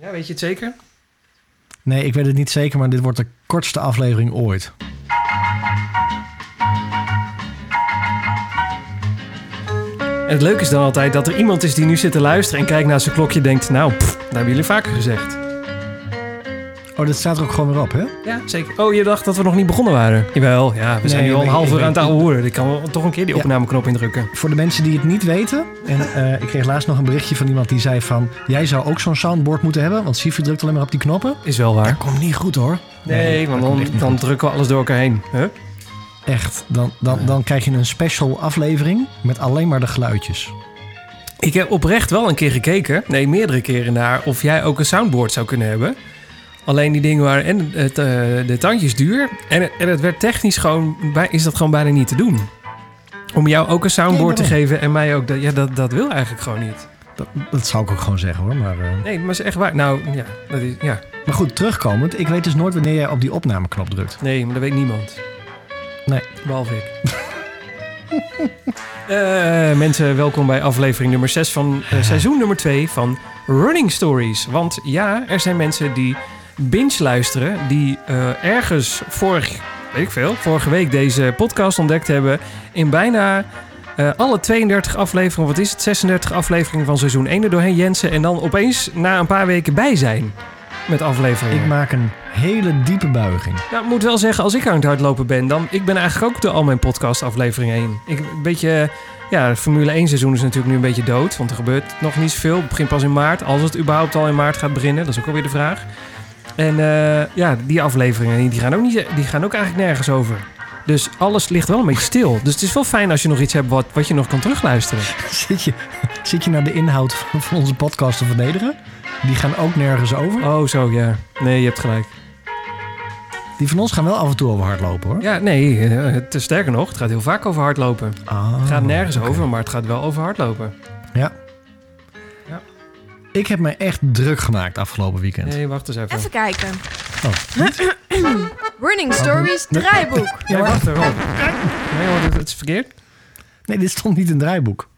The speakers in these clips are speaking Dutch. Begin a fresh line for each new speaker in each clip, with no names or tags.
Ja, weet je het zeker?
Nee, ik weet het niet zeker, maar dit wordt de kortste aflevering ooit.
En het leuke is dan altijd dat er iemand is die nu zit te luisteren en kijkt naar zijn klokje en denkt, nou, pff, dat hebben jullie vaker gezegd.
Oh, dit staat er ook gewoon weer op, hè?
Ja, zeker. Oh, je dacht dat we nog niet begonnen waren? Jawel, ja, we zijn nu al een half uur aan het hoeren. Ik kan toch een keer die opnameknop indrukken.
Voor de mensen die het niet weten. En eh, ik kreeg laatst nog een berichtje van iemand die zei van... Jij zou ook zo'n soundboard moeten hebben, want Sifu drukt alleen maar op die knoppen.
Is wel waar.
Dat komt niet goed, hoor.
Nee, want
dat
dan, drukken we alles door elkaar heen. Huh?
Echt, dan, dan, dan krijg je een special aflevering met alleen maar de geluidjes.
Ik heb oprecht wel een keer gekeken, nee, meerdere keren naar of jij ook een soundboard zou kunnen hebben. Alleen die dingen waren en het, eh, de tandjes duur en, het- en het werd technisch gewoon, bij, is dat gewoon bijna niet te doen. Om jou ook een soundboard te geven en mij ook, dat, ja, dat, dat wil eigenlijk gewoon niet.
Dat, dat zou ik ook gewoon zeggen, hoor. Maar, eh,
Nee, maar is echt waar. Nou, ja, dat is, ja.
maar goed, terugkomend. Ik weet dus nooit wanneer jij op die opnameknop drukt.
Nee, maar dat weet niemand.
Nee.
Behalve ik. Eh, mensen, welkom bij aflevering nummer 6 van seizoen nummer 2 van Running Stories. Want ja, er zijn mensen die binge luisteren, die eh, ergens vorig, weet ik veel, vorige week deze podcast ontdekt hebben. In bijna eh, alle 32 afleveringen, wat is het, 36 afleveringen van seizoen 1 er doorheen Jensen. En dan opeens na een paar weken bij zijn met afleveringen.
Ik maak een hele diepe buiging.
Nou, ik moet wel zeggen, als ik aan het hardlopen ben, dan... Ik ben eigenlijk ook door al mijn podcast afleveringen heen. Ik, een beetje... Ja, het Formule 1 seizoen is natuurlijk nu een beetje dood. Want er gebeurt nog niet zoveel. Het begint pas in maart. Als het überhaupt al in maart gaat beginnen. Dat is ook alweer de vraag. En eh, ja, die afleveringen die gaan, ook niet, die gaan ook eigenlijk nergens over. Dus alles ligt wel een beetje stil. Dus het is wel fijn als je nog iets hebt wat, wat je nog kan terugluisteren.
Zit je, zit je naar de inhoud van, van onze podcast te vernederen? Die gaan ook nergens over.
Oh, zo, ja. Nee, je hebt gelijk.
Die van ons gaan wel af en toe over hardlopen, hoor.
Ja, nee, eh, het, sterker nog, het gaat heel vaak over hardlopen.
Ah,
Het gaat nergens over, maar het gaat wel over hardlopen.
Ja. Ik heb me echt druk gemaakt afgelopen weekend.
Nee, wacht eens even.
Even kijken.
Oh,
Running Stories
Nee.
draaiboek.
Ja, maar-
wacht even. Nee hoor, het- is verkeerd.
Nee, dit stond niet in het draaiboek.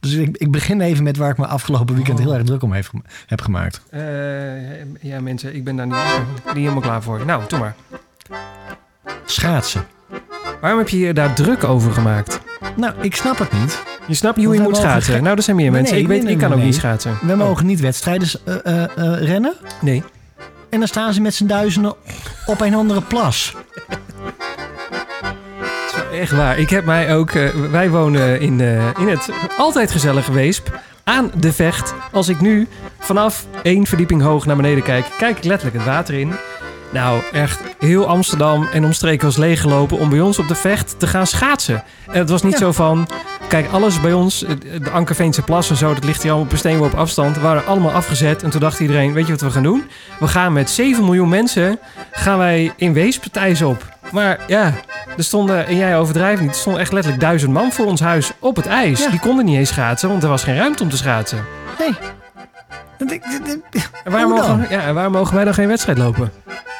Dus ik, ik begin even met waar ik me afgelopen weekend
Oh.
heel erg druk om heeft, heb gemaakt.
Eh, ja, mensen, ik ben daar niet, niet helemaal klaar voor. Nou, doe maar.
Schaatsen.
Waarom heb je je daar druk over gemaakt?
Nou, ik snap het niet.
Je snapt niet hoe je moet schaatsen. Nou, er zijn meer mensen.
nee,
ik weet,
nee,
ik kan
nee,
ook niet schaatsen.
We
Oh,
mogen niet wedstrijden eh, eh, eh, rennen.
Nee.
En dan staan ze met z'n duizenden op een andere plas.
Het is wel echt waar. Ik heb mij ook... wij wonen in, in het altijd gezellige Weesp. Aan de vecht. Als ik nu vanaf één verdieping hoog naar beneden kijk... kijk ik letterlijk het water in. Nou, echt heel Amsterdam en omstreken was leeggelopen... om bij ons op de vecht te gaan schaatsen. En het was niet
Ja.
zo van... Kijk, alles bij ons, eh, de Ankerveense plas en zo... dat ligt hier allemaal op een steenworp afstand... waren allemaal afgezet. En toen dacht iedereen, weet je wat we gaan doen? We gaan met 7 miljoen mensen... gaan wij in Weesp het ijs op. Maar ja, er stonden, en jij overdrijft niet, er stonden echt letterlijk duizend man voor ons huis op het ijs.
Ja.
Die konden niet eens schaatsen, want er was geen ruimte om te schaatsen.
Nee.
En waar, mogen, ja, en waar mogen wij dan geen wedstrijd lopen?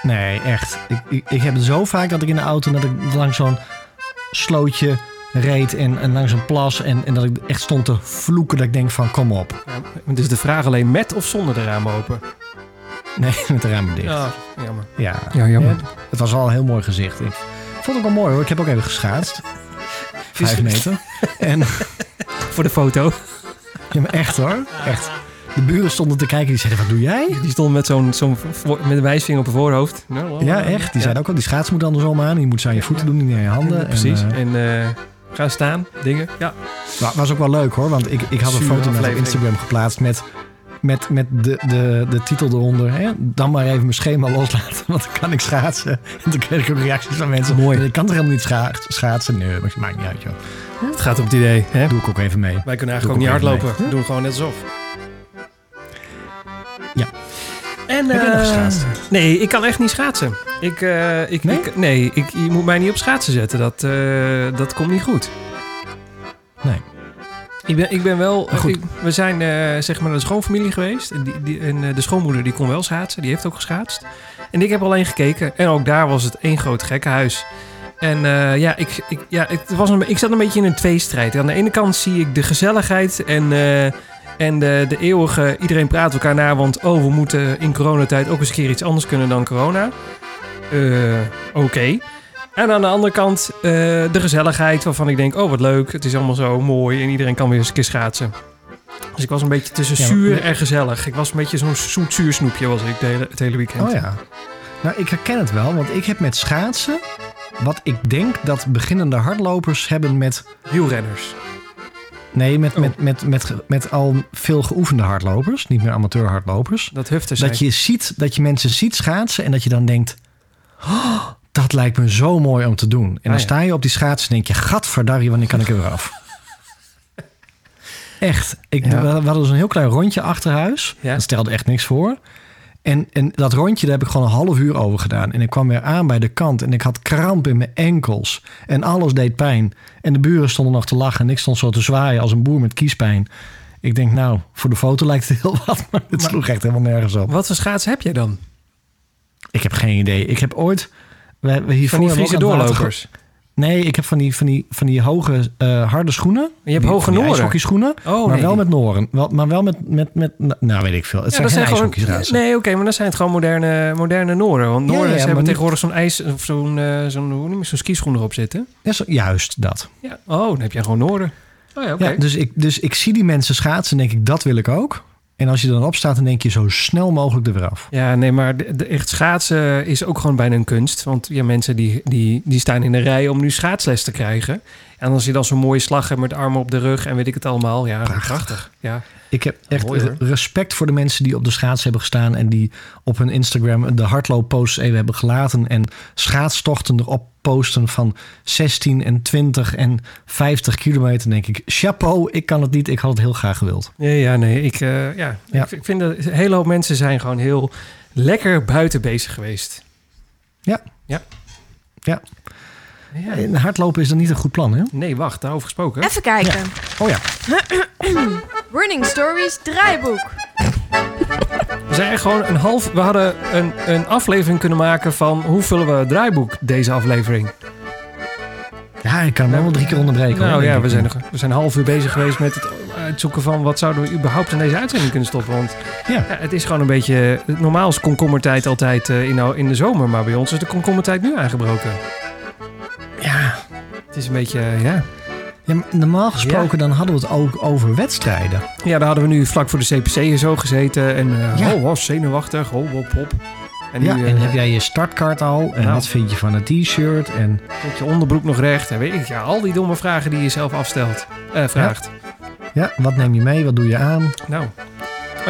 Nee, echt. Ik, ik, ik heb het zo vaak dat ik in de auto dat ik langs zo'n slootje reed en, en langs een plas. En, en dat ik echt stond te vloeken dat ik denk van kom op.
Ja, het is de vraag alleen met of zonder de ramen open.
Nee, met de ramen dicht.
Ja, jammer.
Ja,
Ja, jammer.
Ja, het was wel een heel mooi gezicht. Ik vond het ook wel mooi hoor. Ik heb ook even geschaatst. Vijf meter. En
Voor de foto.
ja, maar echt hoor. Echt. De buren stonden te kijken. Die zeiden, wat doe jij?
Die stond met zo'n zo'n met een wijsvinger op het voorhoofd.
Ja, echt. Die zeiden ook al, die schaats moet andersom aan. Die moet ze aan je voeten doen, niet aan je handen.
Precies.
En, eh,
En, eh, gaan staan, dingen. Ja.
Maar was ook wel leuk hoor, want ik, ik had een foto op. Instagram geplaatst met, met, met de, de, de titel eronder. Hè? Dan maar even mijn schema loslaten, want dan kan ik schaatsen. En toen kreeg ik ook reacties van mensen.
Mooi.
Ik kan toch helemaal niet scha- schaatsen? Nee, maar het maakt niet uit joh.
Het gaat op het idee. Hè?
Doe ik ook even mee.
Wij kunnen eigenlijk ook niet hardlopen. We doen gewoon net alsof.
Ja.
En,
Heb je nog
eh,
geschaatst?
Nee, ik kan echt niet schaatsen. Ik, eh, ik,
Nee?
ik- nee, ik, je moet mij niet op schaatsen zetten. Dat, eh, dat komt niet goed.
Nee.
Ik ben, ik ben wel...
Goed.
ik- we zijn zeg maar naar de schoonfamilie geweest. En, die, die, en de schoonmoeder die kon wel schaatsen. Die heeft ook geschaatst. En ik heb alleen gekeken. En ook daar was het één groot gekkenhuis. En eh, ja, ik, ik, ja het was een, ik zat een beetje in een tweestrijd. Aan de ene kant zie ik de gezelligheid en, En de, de eeuwige, iedereen praat elkaar na, want oh, we moeten in coronatijd ook eens een keer iets anders kunnen dan corona. Eh, Oké. En aan de andere kant eh, de gezelligheid, waarvan ik denk, oh wat leuk, het is allemaal zo mooi en iedereen kan weer eens een keer schaatsen. Dus ik was een beetje tussen
Ja, maar-
zuur en gezellig. Ik was een beetje zo'n zoet-zuur snoepje was ik hele, het hele weekend.
Oh ja. Nou, ik herken het wel, want ik heb met schaatsen... wat ik denk dat beginnende hardlopers hebben met...
Wielrenners.
Nee, met,
Oh.
met, met, met, met al veel geoefende hardlopers. Niet meer amateur hardlopers.
Dat hufte.
Dat je, ziet, dat je mensen ziet schaatsen en dat je dan denkt... "Oh, dat lijkt me zo mooi om te doen. En dan
ja.
sta je op die schaatsen en denk je... gadverdarrie, wanneer kan ik er weer af? Echt. Ik,
Ja.
we, hadden zo'n heel klein rondje achter huis.
Ja.
Dat stelde echt niks voor. En, en dat rondje, daar heb ik gewoon een half uur over gedaan. En ik kwam weer aan bij de kant en ik had kramp in mijn enkels. En alles deed pijn. En de buren stonden nog te lachen en ik stond zo te zwaaien als een boer met kiespijn. Ik denk, nou, voor de foto lijkt het heel wat, maar het sloeg echt helemaal nergens op.
Wat voor schaatsen heb jij dan?
Ik heb geen idee. Ik heb ooit... We, we hiervoor
Van die Friese
water
doorlopers.
Nee, ik heb van die, van die, van die hoge, eh, harde schoenen.
Je hebt
Die-
hoge noren.
ijshockeyschoenen,
Oh,
maar
nee.
wel met noren. Wel, maar wel met, met, met... Nou, weet ik veel. Het
Ja,
zijn geen
zijn gewoon. Nee, oké, maar dan zijn het gewoon moderne, moderne Noren. Want Noren
ja,
hebben
niet-
tegenwoordig zo'n ijs of zo'n eh, zo'n hoe noem je zo'n skischoen erop zitten.
Ja, zo- juist dat.
Ja. Oh, dan heb je gewoon Noren. Oh. Ja,
dus, ik, dus ik zie die mensen schaatsen en denk ik, dat wil ik ook. En als je dan op staat, dan denk je zo snel mogelijk er weer af.
Ja, nee, maar de, de- echt schaatsen is ook gewoon bijna een kunst. Want ja, mensen die, die, die staan in de rij om nu schaatsles te krijgen. En als je dan zo'n mooie slag hebt met armen op de rug en weet ik het allemaal. Ja, prachtig.
Prachtig.
Ja.
Ik heb echt
Mooi,
respect voor de mensen die op de schaats hebben gestaan... en die op hun Instagram de hardloopposts even hebben gelaten... en schaatstochten erop posten van 16 en 20 en 50 kilometer. Dan denk ik, chapeau, ik kan het niet, ik had het heel graag gewild.
Ja, ja, nee, ik, ja.
Ja.
Ik, ik vind dat een hele hoop mensen zijn gewoon heel lekker buiten bezig geweest.
Ja.
Ja.
Ja.
Ja.
En hardlopen is dan niet een goed plan, hè?
Nee, wacht, daarover gesproken.
Even kijken.
Oh ja.
Running Stories draaiboek.
We zijn echt gewoon een half. We hadden een, een aflevering kunnen maken van hoe vullen we het draaiboek deze aflevering.
Ja, ik kan hem wel wel drie keer onderbreken.
nou ja, we zijn, nog, we zijn een half uur bezig geweest met het uitzoeken van wat zouden we überhaupt in deze uitzending kunnen stoppen. Want
Ja.
ja, het is gewoon een beetje. Normaal is komkommertijd altijd eh, in, nou- in de zomer, maar bij ons is de komkommertijd nu aangebroken. Het is een beetje, eh, ja.
ja normaal gesproken dan hadden we het ook over wedstrijden.
Ja, daar hadden we nu vlak voor de CPC en zo gezeten. En
Ja.
oh, oh, zenuwachtig, oh, hop, hop. En nu
ja,
eh,
en heb jij je startkaart al? En
Nou.
wat vind je van het t-shirt? En
zit je onderbroek nog recht? En weet ik, ja, al die domme vragen die je zelf afstelt, eh, vraagt.
ja, wat neem je mee? Wat doe je aan?
Nou.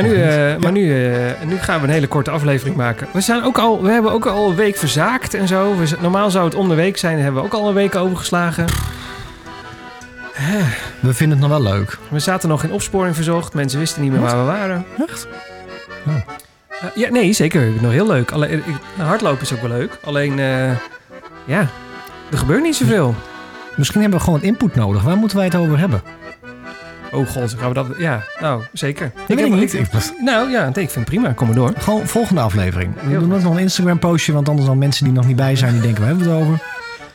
Maar, nu, eh, maar nu, eh, nu gaan we een hele korte aflevering maken. We, zijn ook al, we hebben ook al een week verzaakt en zo. We, normaal zou het om de week zijn. Daar hebben we ook al een week overgeslagen.
We vinden het nog wel leuk.
We zaten nog in opsporing verzocht. Mensen wisten niet meer
Wat?
waar we waren.
Echt?
Eh, ja, nee, zeker. Nog heel leuk. Alleen, ik, hardlopen is ook wel leuk. Alleen, eh, ja, er gebeurt niet zoveel.
Misschien hebben we gewoon input nodig. Waar moeten wij het over hebben?
Oh god, gaan we dat... Ja, nou, zeker.
weet
heb-
ik niet. Ik was-
nou ja, ik vind het prima. Kom maar door.
Gewoon volgende aflevering. We doen ook nog een Instagram postje. Want anders dan mensen die nog niet bij zijn. Die denken, waar hebben we het over?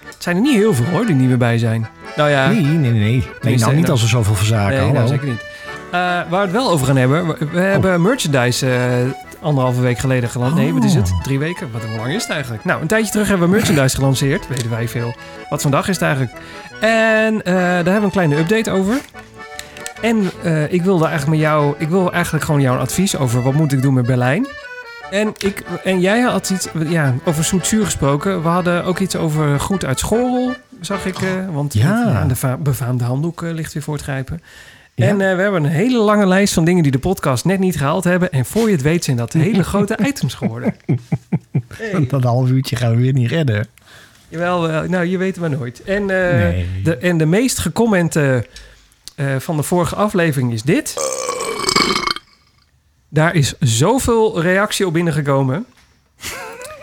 Het zijn er niet heel veel hoor, die niet meer bij zijn. Nou ja...
Nee, nee, nee. Nee, nee nou niet als we zoveel verzaken.
Nee, nou, zeker niet. Eh, waar we het wel over gaan hebben. We, we hebben merchandise eh, anderhalve week geleden gelanceerd. Nee, wat is het?
Oh.
Drie weken? Wat, hoe lang is het eigenlijk? Nou, een tijdje terug hebben we merchandise gelanceerd. Weten wij veel. Wat vandaag is het eigenlijk? En eh, daar hebben we een kleine update over. En eh, ik wilde eigenlijk met jou... Ik wil eigenlijk gewoon jouw advies over wat moet ik doen met Berlijn. En, ik, en jij had iets ja, over zoetzuur gesproken. We hadden ook iets over goed uit school, zag ik. eh, want
Ja.
ja, de befaamde handdoek eh, ligt weer voor het grijpen.
Ja.
En we hebben een hele lange lijst van dingen die de podcast net niet gehaald hebben. En voor je het weet zijn dat hele grote items geworden. Hey.
Dat half uurtje gaan we weer niet redden.
Jawel, nou je weet het maar nooit. En,
Nee.
de, en de meest gecommente eh, van de vorige aflevering is dit. Daar is zoveel reactie op binnengekomen.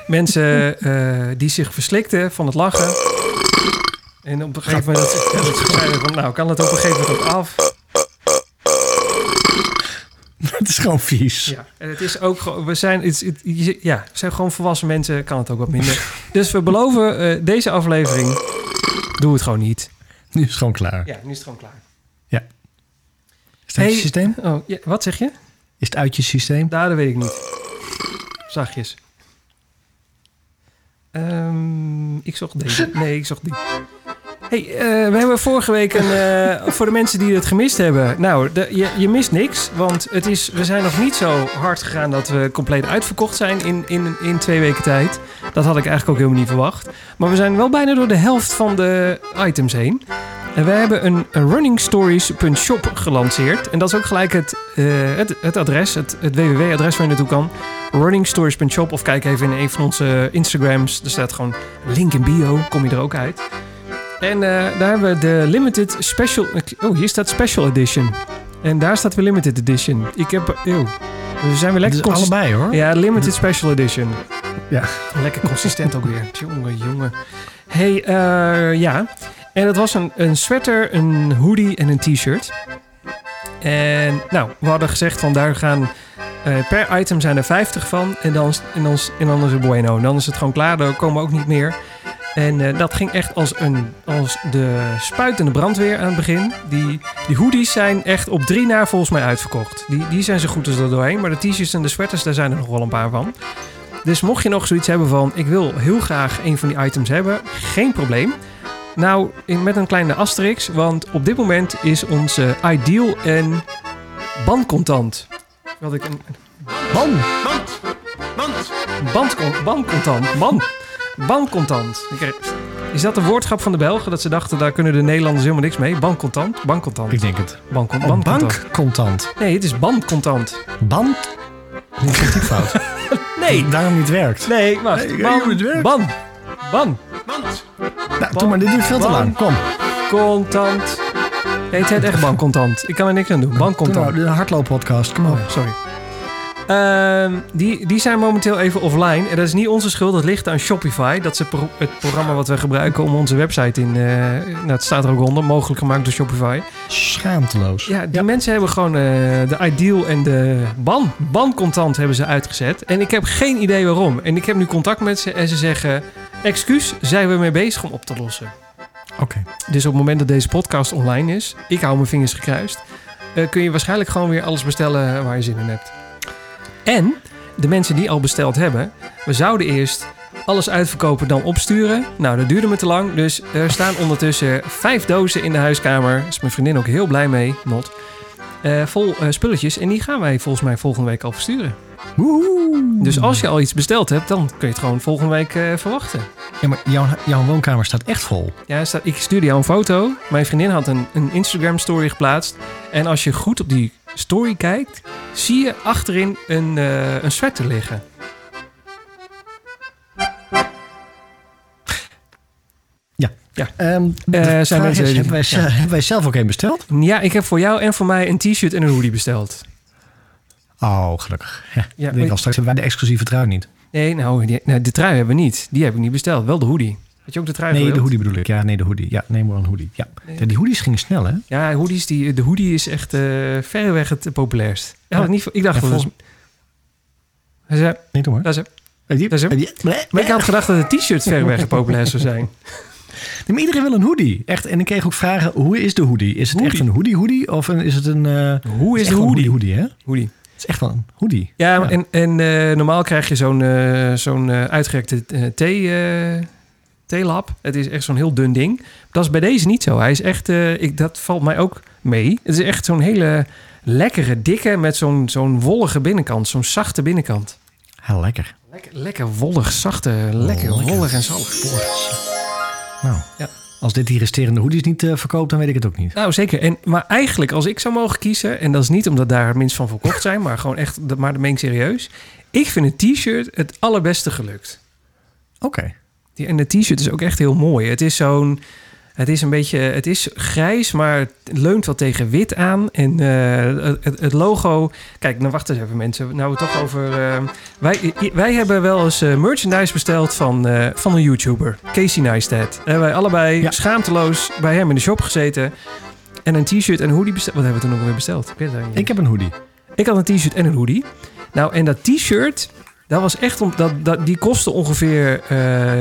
Mensen eh, die zich verslikten van het lachen. En op een gegeven moment dat, dat ze zeiden van... Nou, kan het op een gegeven moment ook af?
Het is gewoon vies.
Ja, en het is ook we zijn, het, het- je- ja, we zijn gewoon volwassen mensen, kan het ook wat minder. Dus we beloven, eh, deze aflevering, doe het gewoon niet.
Nu is het gewoon klaar.
Ja, nu is het gewoon klaar.
Is het uit je
Hey.
systeem?
Oh, ja, wat zeg je?
Is het uit je systeem?
Nou, dat weet ik niet. Zachtjes. Ehm, ik zocht deze. Nee, ik zocht die. hey, eh, we hebben vorige week een... eh, voor de mensen die het gemist hebben. Nou, de, je, je mist niks. Want het is, we zijn nog niet zo hard gegaan dat we compleet uitverkocht zijn in, in, in twee weken tijd. Dat had ik eigenlijk ook helemaal niet verwacht. Maar we zijn wel bijna door de helft van de items heen. En we hebben een, runningstories.shop gelanceerd. En dat is ook gelijk het, eh, het, het adres, het, het www-adres waar je naartoe kan. Runningstories.shop of kijk even in een van onze Instagrams. Er staat gewoon link in bio, kom je er ook uit. En eh, daar hebben we de limited special... Oh, hier staat special edition. En daar staat weer limited edition. Ik heb... Eeuw. We zijn weer lekker
Dus
consistent.
allebei hoor.
Ja, limited special edition.
Ja.
Lekker consistent ook weer. Jongen, jongen. hey, eh, ja. En dat was een, een sweater, een hoodie en een t-shirt. En nou, we hadden gezegd van daar gaan... eh, per item zijn er 50 van. En dan, en, dan, en dan is het bueno. Dan is het gewoon klaar. Dan komen ook niet meer. En eh, dat ging echt als, een, als de spuitende brandweer aan het begin. Die, die hoodies zijn echt op drie na volgens mij uitverkocht. Die, die zijn zo goed als er doorheen. Maar de t-shirts en de sweaters, daar zijn er nog wel een paar van. Dus mocht je nog zoiets hebben van... ik wil heel graag een van die items hebben, geen probleem. Nou, in- met een kleine asterix. Want op dit moment is onze ideal en bandcontant. Wat ik een,
Man,
Bandcon bandcontant. Man. Bandcontant. Ik kreeg- Is dat de woordschap van de Belgen? Dat ze dachten, daar kunnen de Nederlanders helemaal niks mee. Bankcontant. Bankcontant.
ik denk het.
Bankcon
Oh,
bandcontant.
bankcontant.
Nee, het is bandcontant.
Band? Niet een typfout.
Nee.
Daarom niet werkt.
Nee, wacht.
Nee,
Ban.
het werkt.
Ban. Ban.
Nou, doe maar, dit duurt veel te lang. Kom.
Contant. Nee, het heet echt bankcontant. Ik kan er niks aan doen.
Doe
Bankcontant.
nou, de hardlooppodcast. Kom op.
Oh, sorry. Ehm, die, die zijn momenteel even offline. En dat is niet onze schuld. Dat ligt aan Shopify. Dat is het, pro- het programma wat we gebruiken om onze website in... eh, nou, het staat er ook onder. Mogelijk gemaakt door Shopify.
Schaamteloos.
Ja, die mensen hebben gewoon eh, de Ideal en de ban, bancontant hebben ze uitgezet. En ik heb geen idee waarom. En ik heb nu contact met ze en ze zeggen... Excuus, zijn we mee bezig om op te lossen.
Oké.
Dus op het moment dat deze podcast online is... Ik hou mijn vingers gekruist... eh, kun je waarschijnlijk gewoon weer alles bestellen waar je zin in hebt. En de mensen die al besteld hebben... We zouden eerst alles uitverkopen dan opsturen. Nou, dat duurde me te lang. Dus er staan ondertussen vijf dozen in de huiskamer. Daar is mijn vriendin ook heel blij mee, not. Eh, vol eh, spulletjes. En die gaan wij volgens mij volgende week al versturen.
Woehoe.
Dus als je al iets besteld hebt, dan kun je het gewoon volgende week eh, verwachten.
Ja, maar jouw, jouw woonkamer staat echt vol.
Ja, staat, ik stuurde jou een foto. Mijn vriendin had een, een Instagram story geplaatst. En als je goed op die story kijkt, zie je achterin een, eh, een sweater liggen.
Ehm, de
Eh, zijn mensen
hebben, wij,
ja.
hebben wij zelf ook een besteld?
Ja, ik heb voor jou en voor mij een t-shirt en een hoodie besteld.
Oh, gelukkig. Ja,
Ja,
ik denk al straks hebben wij de exclusieve trui niet.
Nee, nou, die, nou, de trui hebben we niet. Die heb ik niet besteld. Wel de hoodie. Had je ook de trui
Nee, de hoodie bedoel ik. Ja, nee, de hoodie. Ja, neem maar een hoodie. Ja. Ja, die hoodies gingen snel, hè?
Ja, hoodies, die, de hoodie is echt eh verreweg het populairst. Ja,
Ja.
niet, ik dacht
Ja,
dat
volgens-
zei,
Nee, doe maar.
dat is, dat hem.
Nee,
maar ik had gedacht dat de t-shirt verreweg het populairst zou zijn.
maar iedereen wil een hoodie. Echt. En ik kreeg ook vragen, hoe is de hoodie? Is het
Hoodie.
echt een hoodie-hoodie? Of een, is het een... eh,
Hoe is de
een
hoodie?
hoodie, hè?
Hoodie.
Is echt wel een hoodie.
Ja,
Ja.
en, en eh, normaal krijg je zo'n eh, zo'n eh, uitgerekte thee, theelap. Het is echt zo'n heel dun ding. Dat is bij deze niet zo. Hij is echt, ik, dat valt mij ook mee. Het is echt zo'n hele lekkere, dikke met zo'n zo'n wollige binnenkant. Zo'n zachte binnenkant.
Heel lekker.
Lekker, lekker wollig, zachte, lekker,
Lekker.
wollig en zalig.
Nou,
Ja.
Als dit die resterende hoodies niet eh, verkoopt, dan weet ik het ook niet.
Nou, zeker. En, maar eigenlijk, als ik zou mogen kiezen... en dat is niet omdat daar minst van verkocht zijn... maar gewoon echt, dat- maar dat meen ik serieus... ik vind een t-shirt het allerbeste gelukt.
Oké.
Die, en de t-shirt is ook echt heel mooi. Het is zo'n... Het is een beetje... Het is grijs, maar het leunt wat tegen wit aan. En eh, het, het logo... Kijk, nou wacht eens even mensen. Nou, we toch over... eh, wij, wij hebben wel eens eh, merchandise besteld van, van een YouTuber. Casey Neistat. Hebben wij allebei
Ja.
schaamteloos bij hem in de shop gezeten. En een t-shirt en een hoodie besteld. Wat hebben we toen nog weer besteld? Ik.
Ik heb een hoodie.
Ik had een t-shirt en een hoodie. Nou, en dat t-shirt, dat was echt, om, dat, dat, die kostte ongeveer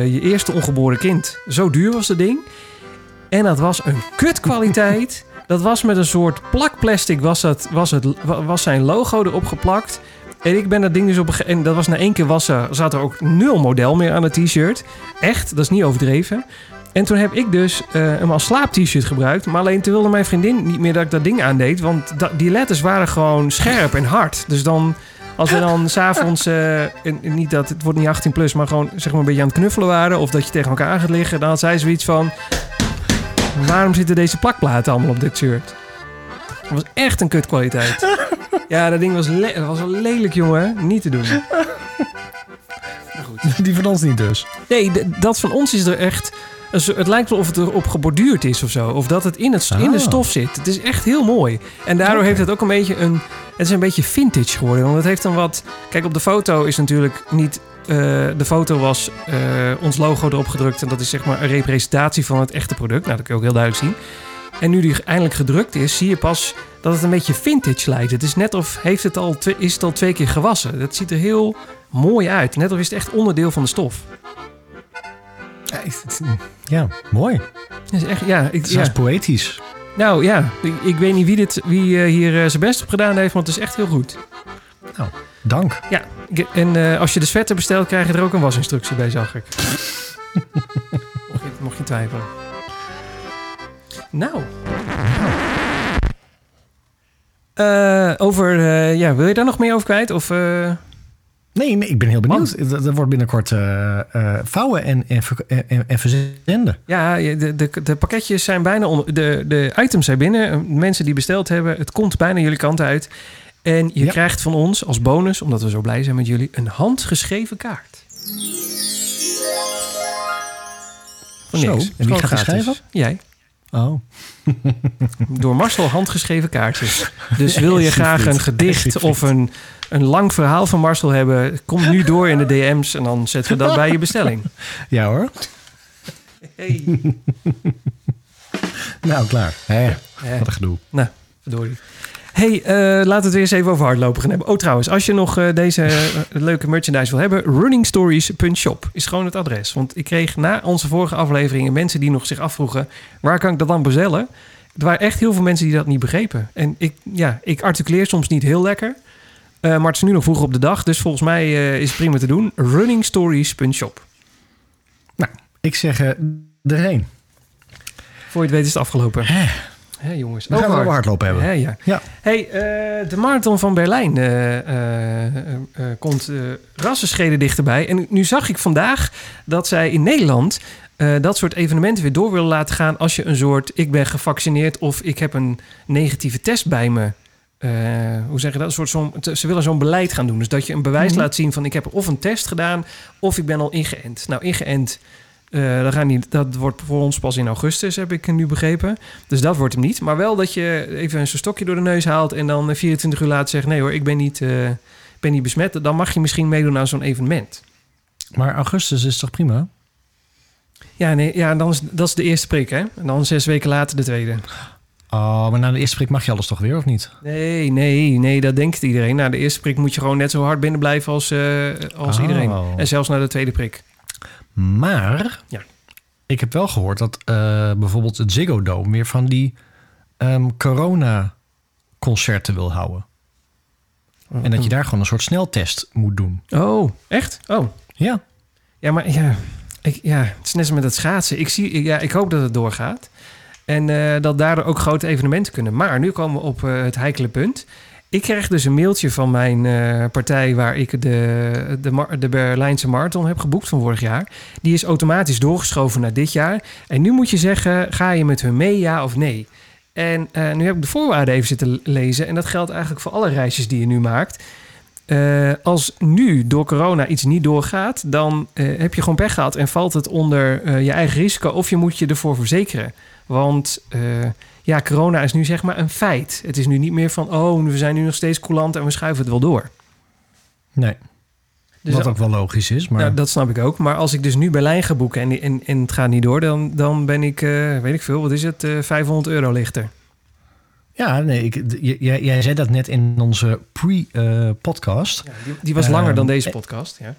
je eerste ongeboren kind. Zo duur was dat ding. En dat was een kutkwaliteit. Dat was met een soort plakplastic, was, dat, was, het, wa- was zijn logo erop geplakt. En ik ben dat ding dus op En dat was na één keer wassen, zat er ook nul model meer aan het t-shirt. Echt, dat is niet overdreven. En toen heb ik dus eh, hem als slaap-t-shirt gebruikt. Maar alleen toen wilde mijn vriendin niet meer dat ik dat ding aandeed. Want die letters waren gewoon scherp en hard. Dus dan, als we dan s'avonds, en niet dat het wordt niet 18 plus, maar gewoon zeg maar een beetje aan het knuffelen waren. Of dat je tegen elkaar gaat liggen. Dan had zij zoiets van, waarom zitten deze plakplaten allemaal op dit shirt? Het was echt een kutkwaliteit. Ja, dat ding was, le- dat was wel lelijk, jongen. Niet te doen. Maar goed.
Die van ons niet dus.
Nee, dat van ons is er echt... Het lijkt wel of het erop geborduurd is of zo. Of dat het in, het, in de
Ah.
stof zit. Het is echt heel mooi. En daardoor heeft het ook een beetje een... Het is een beetje vintage geworden. Want het heeft dan wat... Kijk, op de foto is natuurlijk niet... eh, de foto was eh, ons logo erop gedrukt. En dat is zeg maar een representatie van het echte product. Nou, dat kun je ook heel duidelijk zien. En nu die eindelijk gedrukt is, zie je pas dat het een beetje vintage lijkt. Het is net of heeft het al twee, is het al twee keer gewassen. Dat ziet er heel mooi uit. Net of is het echt onderdeel van de stof.
Ja, ik- het- ja, mooi.
Dat is echt, ja, ik,
Het is
ja.
poëtisch.
Nou ja, ik, ik weet niet wie, dit, wie eh, hier zijn best op gedaan heeft, want het is echt heel goed.
Dank.
Ja, en eh, als je de sweater bestelt, krijg je er ook een wasinstructie bij, zag ik. mocht, je, mocht je twijfelen. Nou. Eh, over, eh, ja, wil je daar nog meer over kwijt? Of, eh,
Nee, nee, ik ben heel benieuwd. Er wordt binnenkort vouwen en, en, en, en verzenden.
ja, de, de, de pakketjes zijn bijna de, de items zijn binnen. Mensen die besteld hebben, het komt bijna jullie kant uit. En je
Ja.
krijgt van ons als bonus, omdat we zo blij zijn met jullie, een handgeschreven kaart. Voor
Zo,
niks.
en wie gaat schrijven?
Jij.
Oh.
Door Marcel handgeschreven kaartjes. Dus wil je graag een gedicht of een, een lang verhaal van Marcel hebben, kom nu door in de DM's en dan zetten we dat bij je bestelling.
Ja hoor.
Hey.
Nou, klaar. Hé,
Eh,
wat een gedoe.
Nou, verdorie. Hey, eh, laten we het weer eens even over hardlopen gaan hebben. Oh, trouwens, als je nog eh, deze eh, leuke merchandise wil hebben, runningstories.shop is gewoon het adres. Want ik kreeg na onze vorige afleveringen mensen die nog zich afvroegen, waar kan ik dat dan bestellen? Er waren echt heel veel mensen die dat niet begrepen. En ik, ja, ik articuleer soms niet heel lekker. Maar het is nu nog vroeg op de dag, dus volgens mij is het prima te doen. runningstories.shop.
Ik zeg eh erheen.
Voor je het weet is het afgelopen.
Hè,
Hé jongens.
We gaan we over hardlopen hebben.
Hè, ja.
Ja.
Hey, eh, de marathon van Berlijn eh, eh, komt rassenscheden dichterbij. En nu zag ik vandaag dat zij in Nederland dat soort evenementen weer door willen laten gaan als je een soort ik ben gevaccineerd of ik heb een negatieve test bij me. hoe zeg je dat? Een soort zo'n- ze willen zo'n beleid gaan doen. Dus dat je een bewijs
Mhm.
laat zien van ik heb of een test gedaan of ik ben al ingeënt. Nou, ingeënt, eh, dat, gaat niet, dat wordt voor ons pas in augustus, heb ik nu begrepen. Dus dat wordt hem niet. Maar wel dat je even een stokje door de neus haalt en dan eh, 24 uur later zegt: nee hoor, ik ben niet, eh, ben niet besmet. Dan mag je misschien meedoen aan zo'n evenement.
Maar augustus is toch prima?
Ja, nee, ja dan is, dat is de eerste prik, hè? En dan zes weken later de tweede.
Oh, maar na de eerste prik mag je alles toch weer, of niet?
Nee, nee, nee, dat denkt iedereen. Na de eerste prik moet je gewoon net zo hard binnen blijven als, eh, als
Oh.
iedereen. En zelfs na de tweede prik.
Maar
Ja.
ik heb wel gehoord dat eh, bijvoorbeeld het Ziggo Dome weer van die ehm, corona-concerten wil houden. En dat je daar gewoon een soort sneltest moet doen.
Oh, echt? Oh.
Ja.
Ja, maar ja, ik, ja, het is net als met het schaatsen. Ik, zie, ja, ik hoop dat het doorgaat. En eh, dat daardoor ook grote evenementen kunnen. Maar nu komen we op eh, het heikele punt. Ik kreeg dus een mailtje van mijn eh, partij... waar ik de, de, de Berlijnse Marathon heb geboekt van vorig jaar. Die is automatisch doorgeschoven naar dit jaar. En nu moet je zeggen, ga je met hun mee, ja of nee? En eh, nu heb ik de voorwaarden even zitten lezen. En dat geldt eigenlijk voor alle reisjes die je nu maakt. Eh, als nu door corona iets niet doorgaat, dan heb je gewoon pech gehad en valt het onder je eigen risico of je moet je ervoor verzekeren. Want ja, corona is nu zeg maar een feit. Het is nu niet meer van, oh, we zijn nu nog steeds coulant en we schuiven het wel door.
Nee.
Dus
Wat ook wel logisch is. Maar
nou, dat snap ik ook. Maar als ik dus nu Berlijn ga boeken en, en, en het gaat niet door, dan, dan ben ik, eh, weet ik veel, wat is het, eh 500 euro lichter.
ja, nee, ik, jij, jij zei dat net in onze pre-podcast.
Ja, die, die was
Ehm,
langer dan deze
eh,
podcast. Ja.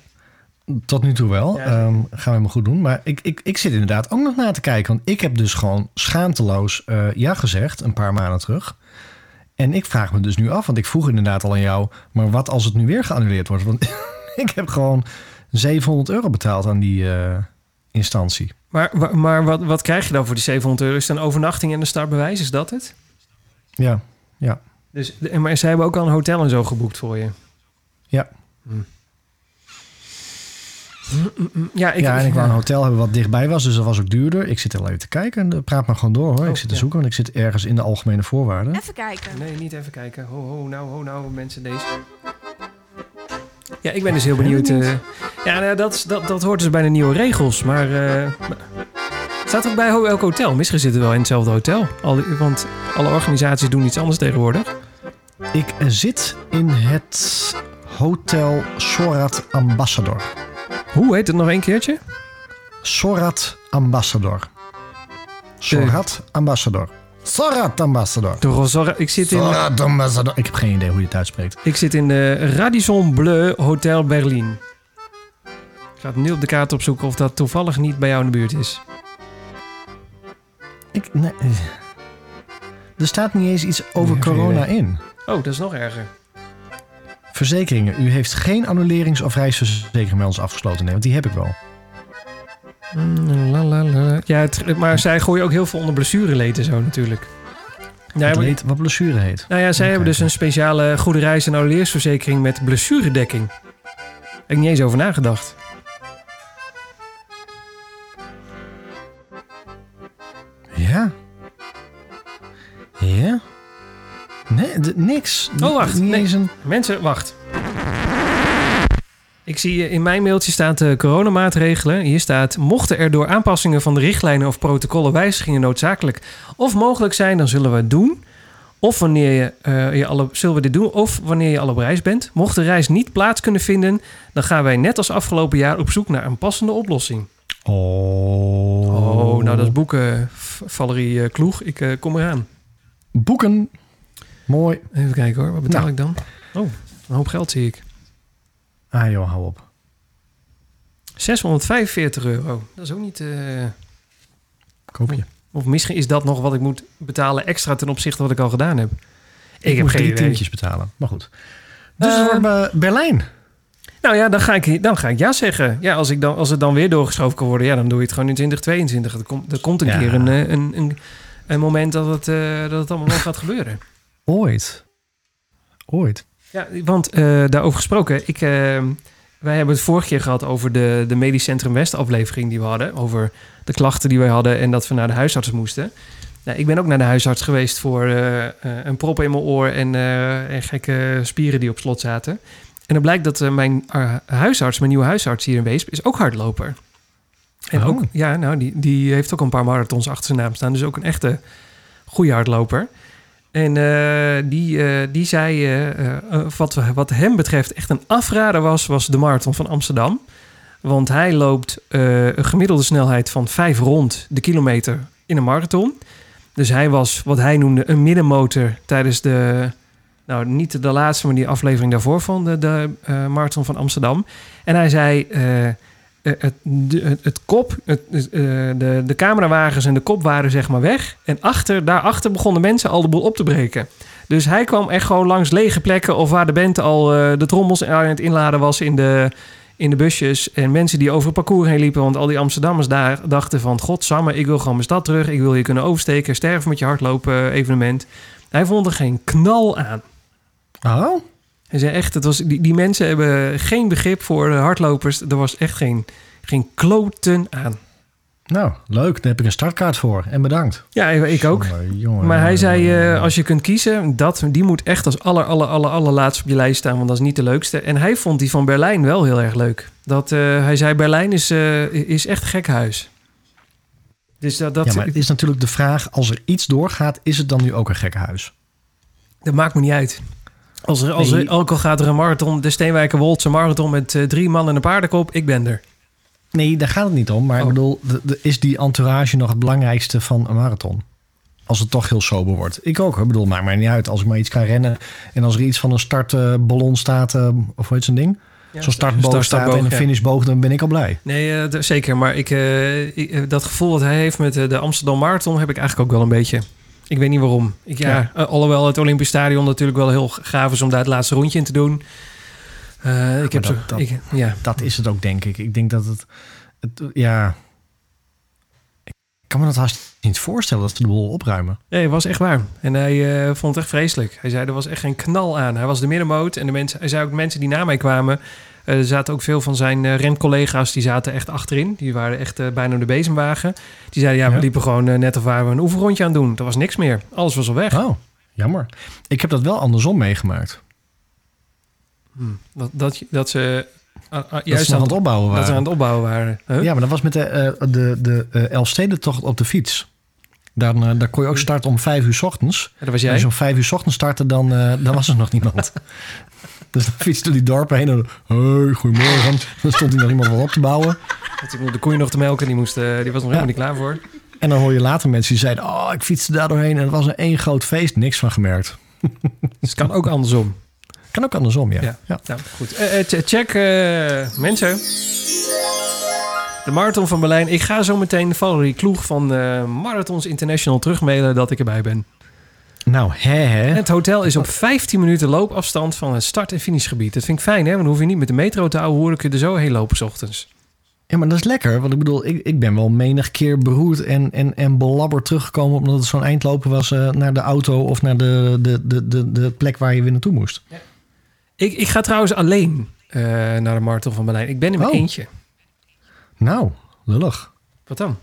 Tot nu toe wel.
Ja,
Ehm, gaan we helemaal goed doen. Maar ik, ik, ik zit inderdaad ook nog na te kijken. Want ik heb dus gewoon schaamteloos eh, ja gezegd een paar maanden terug. En ik vraag me dus nu af, want ik vroeg inderdaad al aan jou... maar wat als het nu weer geannuleerd wordt? Want ik heb gewoon 700 euro betaald aan die eh, instantie.
Maar, maar wat, wat krijg je dan voor die 700 euro? Is het een overnachting en een startbewijs? Is dat het?
Ja, ja.
Dus, en- maar zij hebben ook al een hotel en zo geboekt voor je?
Ja.
Hm. Ja, ik,
ja, en ik wou een hotel hebben wat dichtbij was, dus dat was ook duurder. Ik zit er al even te kijken en praat maar gewoon door hoor.
Oh,
ik zit te
ja.
zoeken, want ik zit ergens in de algemene voorwaarden.
Even kijken.
Nee, niet even kijken. Ho, ho, nou, ho, nou, mensen, deze. Ja, ik ben dus heel benieuwd. eh, ja, nou, dat, dat, dat hoort dus bij de nieuwe regels. Maar eh, staat ook bij welk hotel? Misschien zitten we wel in hetzelfde hotel. Al, want alle organisaties doen iets anders tegenwoordig.
Ik zit in het Hotel Sorat Ambassador.
Hoe heet het nog een keertje?
Sorat Ambassador. Sorat Ambassador. Sorat Ambassador.
De Rosora. Ik zit in,
Sorat Ambassador. Ik heb geen idee hoe je het uitspreekt.
ik zit in de Radisson Bleu Hotel Berlin. Ik ga het nu op de kaart opzoeken of dat toevallig niet bij jou in de buurt is.
Ik, nee, er staat niet eens iets over
Nee,
corona in.
Oh, dat is nog erger.
Verzekeringen. U heeft geen annulerings- of reisverzekering bij ons afgesloten. Nee, want die heb ik wel.
Mm, la, la, la. Ja, het- maar zij gooien ook heel veel onder blessureleed en zo natuurlijk. Nou,
leed wat blessure heet.
nou ja, zij hebben dus een speciale goede reis- en annuleersverzekering met blessuredekking. Heb ik niet eens over nagedacht.
Niks.
Oh, wacht.
Niet
Nee.
eens een...
Mensen, wacht. Ik zie eh, in mijn mailtje staat de coronamaatregelen. Hier staat, mochten er door aanpassingen van de richtlijnen of protocollen wijzigingen noodzakelijk of mogelijk zijn, dan zullen we het doen. Of wanneer je, eh, je alle, zullen we dit doen, of wanneer je al op reis bent. Mocht de reis niet plaats kunnen vinden, dan gaan wij net als afgelopen jaar op zoek naar een passende oplossing.
Oh.
Oh, nou dat is boeken, Valerie eh, Kloeg. Ik eh, kom eraan.
Boeken. Mooi.
Even kijken hoor, wat betaal
Nou.
ik dan? Oh, een hoop geld zie ik.
Ah joh, hou op.
645 euro. Dat is ook niet... eh,
Koop je.
Of misschien is dat nog wat ik moet betalen extra ten opzichte van wat ik al gedaan heb. Ik,
Ik,
heb geen
drie
idee.
tientjes betalen. Maar goed. Dus het
Eh,
wordt bij Berlijn.
Nou ja, dan ga, ik, dan ga ik ja zeggen. Ja, als, ik dan, als het dan weer doorgeschoven kan worden, ja, dan doe je het gewoon in 2022. Er komt, er komt een
Ja.
keer een, eh, een, een, een moment dat het, eh, dat het allemaal nog gaat gebeuren.
Ooit. Ooit.
Ja, want eh, daarover gesproken, ik, eh, wij hebben het vorige keer gehad over de, de Medisch Centrum West aflevering die we hadden. Over de klachten die wij hadden en dat we naar de huisarts moesten. Nou, ik ben ook naar de huisarts geweest voor eh, een prop in mijn oor en, en gekke spieren die op slot zaten. En dan blijkt dat mijn huisarts, mijn nieuwe huisarts hier in Weesp, is ook hardloper. En
Oh.
ook, ja, nou, die, die heeft ook een paar marathons achter zijn naam staan. Dus ook een echte goede hardloper. En eh, die, eh, die zei, eh, wat, wat hem betreft, echt een afrader was, was de marathon van Amsterdam. Want hij loopt een gemiddelde snelheid van vijf rond de kilometer in een marathon. Dus hij was wat hij noemde een middenmotor tijdens de, nou niet de laatste, maar die aflevering daarvoor van de, de marathon van Amsterdam. En hij zei, het, de, het, het kop, het, het, eh, de, de camerawagens en de kop waren zeg maar weg. En achter, daarachter begonnen mensen al de boel op te breken. Dus hij kwam echt gewoon langs lege plekken of waar de band al eh, de trommels aan het inladen was in de, in de busjes. En mensen die over het parcours heen liepen. Want al die Amsterdammers daar dachten van... Godsamme, ik wil gewoon mijn stad terug. Ik wil hier kunnen oversteken. Sterven met je hardlopen eh, evenement. Hij vond er geen knal aan.
Oh?
Hij zei echt, het was, die, die mensen hebben geen begrip voor de hardlopers. Er was echt geen, geen kloten aan.
Nou, leuk. Daar heb ik een startkaart voor. En bedankt.
Ja, ik ook.
Jongen, jongen,
Maar hij zei, eh, als je kunt kiezen, dat, die moet echt als aller, aller, aller, allerlaatst op je lijst staan. Want dat is niet de leukste. En hij vond die van Berlijn wel heel erg leuk. Dat, eh, hij zei, Berlijn is, eh, is echt een gek huis. Dus dat, dat,
ja, maar het is natuurlijk de vraag... als er iets doorgaat, is het dan nu ook een gekke huis?
dat maakt me niet uit. Als er, als er, ook al gaat er een marathon, de Steenwijker Woldse marathon met eh, drie man en een paardenkop, ik ben er.
Nee, daar gaat het niet om. Maar ik
Oh.
bedoel, de- de- is die entourage nog het belangrijkste van een marathon? Als het toch heel sober wordt. Ik ook. Ik bedoel, maakt mij niet uit. Als ik maar iets kan rennen. En als er iets van een startballon staat. eh, of hoe heet zo'n ding? Zo'n startboog
start-
staat en een
ja.
finishboog, dan ben ik al blij.
Nee, eh, zeker. Maar ik, ik, dat gevoel wat hij heeft met de Amsterdam Marathon heb ik eigenlijk ook wel een beetje. Ik weet niet waarom. Ik, ja,
Ja.
eh, alhoewel het Olympisch Stadion natuurlijk wel heel gaaf is om daar het laatste rondje in te doen. Eh, ik heb
dat-
zo,
dat-
ik, ja.
Dat is het ook, denk ik. Ik denk dat het... het ja... Ik kan me dat haast niet voorstellen dat ze de boel opruimen.
Nee, het was echt waar. En hij eh, vond het echt vreselijk. Hij zei, er was echt geen knal aan. Hij was de middenmoot. En de mensen, hij zei ook, de mensen die na mij kwamen... eh, er zaten ook veel van zijn eh rencollega's... die zaten echt achterin. Die waren echt eh, bijna de bezemwagen. Die zeiden, ja, we
Ja.
liepen gewoon net of waren we een oefenrondje aan doen. Er was niks meer. Alles was al weg.
Oh, jammer. Ik heb dat wel andersom meegemaakt.
Hm. Dat, dat, dat ze ah, ah,
dat
juist
ze nog aan het opbouwen
dat
waren.
ze aan het opbouwen waren. Huh?
Ja, maar dat was met de, eh, de, de Elfstedentocht op de fiets. Daar, daar kon je ook starten om vijf uur 's ochtends.
Ja, dat was
Als
jij.
je om vijf uur 's ochtends startte, dan, dan was er nog niemand. Dus dan fietste die dorpen heen en hey, goedemorgen. Dan stond hij nog iemand wat op te bouwen.
De koeien nog te melken. Die, moest, eh, die was nog helemaal niet klaar voor.
En dan hoor je later mensen die zeiden... oh, ik fietste daar doorheen en het was een één groot feest. Niks van gemerkt.
Dus het kan ook andersom.
Kan ook andersom, ja.
Ja.
ja.
Nou, goed. Eh, eh, ch- check, mensen. De Marathon van Berlijn. Ik ga zo meteen Valerie Kloeg van Marathons International terugmailen dat ik erbij ben.
Nou, hè, hè.
Het hotel is op 15 minuten loopafstand van het start- en finishgebied. Dat vind ik fijn, hè? Want dan hoef je niet met de metro te houden. Hoor ik je er zo heen lopen 's ochtends.
Ja, maar dat is lekker. Want ik bedoel, ik, ik ben wel menig keer beroerd en, en, en belabberd teruggekomen... omdat het zo'n eindlopen was eh, naar de auto... of naar de, de, de, de, de plek waar je weer naartoe moest.
Ik, ik ga trouwens alleen eh, naar de Marathon van Berlijn. Ik ben in mijn
Oh.
eentje.
Nou, lullig.
Wat dan?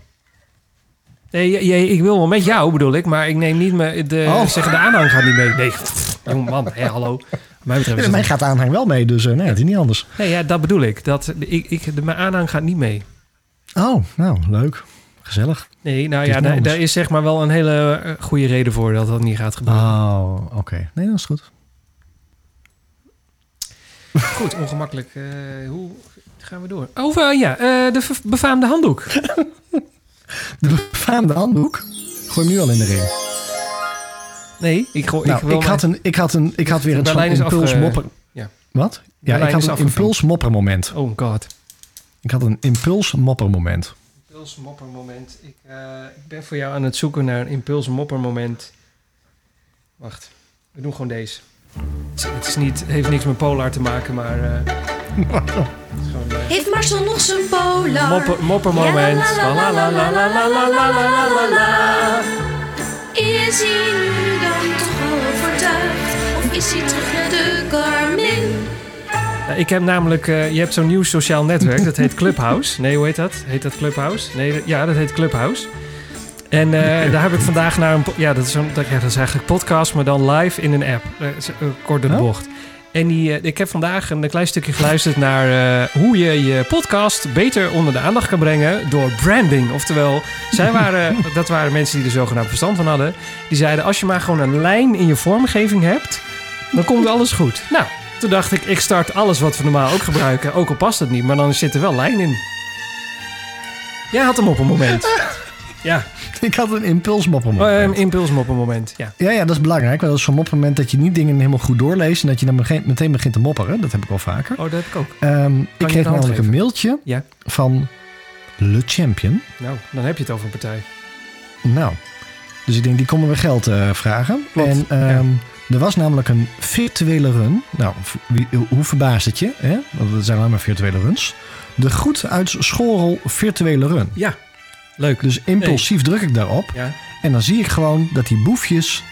Nee, j- j- ik wil wel met jou, bedoel ik. Maar ik neem niet me de,
Oh.
zeggen, de aanhang gaat niet mee. Nee, jong man, hé, hallo. Mij betreft
Ja, mij gaat de aanhang wel mee, dus eh, nee, het is niet anders.
Nee, ja, dat bedoel ik. Dat, ik, ik, de, mijn aanhang gaat niet mee.
Oh, nou, leuk. Gezellig.
Nee, nou ja, daar, is zeg maar wel een hele eh, goede reden voor dat dat niet gaat gebeuren.
Oh, oké. Nee, dat is goed.
Goed, ongemakkelijk. eh, hoe gaan we door? Over, ja, de befaamde handdoek.
De befaamde handdoek. Gooi hem nu al in de ring.
Nee, ik, gooi,
Nou,
ik wil
ik, had een, ik, had een, ik had weer een
is
impuls
afge-
mopper.
ja.
Wat? Ja,
Berlijn
ik had een impuls mopper moment.
Oh god.
Ik had een impuls mopper moment.
Impuls mopper moment. Ik, eh, ik ben voor jou aan het zoeken naar een impuls mopper moment. Wacht, we doen gewoon deze. Het is niet, heeft niks met Polar te maken, maar...
Heeft Marcel nog zijn Polar?
Mopper, moppermoment.
Is hij nu dan toch overtuigd? Of is hij terug naar de Garmin?
Ik heb namelijk, je hebt zo'n nieuw sociaal netwerk, dat heet Clubhouse. Nee, hoe heet dat? Heet dat Clubhouse? Nee, ja, dat heet Clubhouse. En eh, daar heb ik vandaag naar een, ja, dat is, dat, ja, dat is eigenlijk podcast, maar dan live in een app. Eh, kort de
Oh.
bocht. En die, ik heb vandaag een klein stukje geluisterd naar hoe je je podcast beter onder de aandacht kan brengen door branding. Oftewel, zij waren, dat waren mensen die er zogenaamd verstand van hadden. Die zeiden, als je maar gewoon een lijn in je vormgeving hebt, dan komt alles goed. Nou, toen dacht ik, ik start alles wat we normaal ook gebruiken. Ook al past het niet, maar dan zit er wel lijn in. Jij had hem op een moment. Ja,
Ik had een impuls mopper
oh, een impulsum op een moment. Ja.
Ja, ja, dat is belangrijk. Want dat is zo'n moppermoment dat je niet dingen helemaal goed doorleest... en dat je dan meteen- begint te mopperen. Dat heb ik wel vaker.
Oh, dat heb ik ook.
Ehm, ik kreeg namelijk een mailtje
Ja.
van Le Champion.
Nou, dan heb je het over een partij.
Nou, dus ik denk, die komen we geld eh, vragen.
Klopt,
En ehm, er was namelijk een virtuele run. Nou, wie, hoe verbaast het je? Hè? Want zijn alleen maar virtuele runs. De Goed uit Schorrel virtuele run.
Ja, leuk.
Dus impulsief druk ik daarop.
Ja.
En dan zie ik gewoon dat die boefjes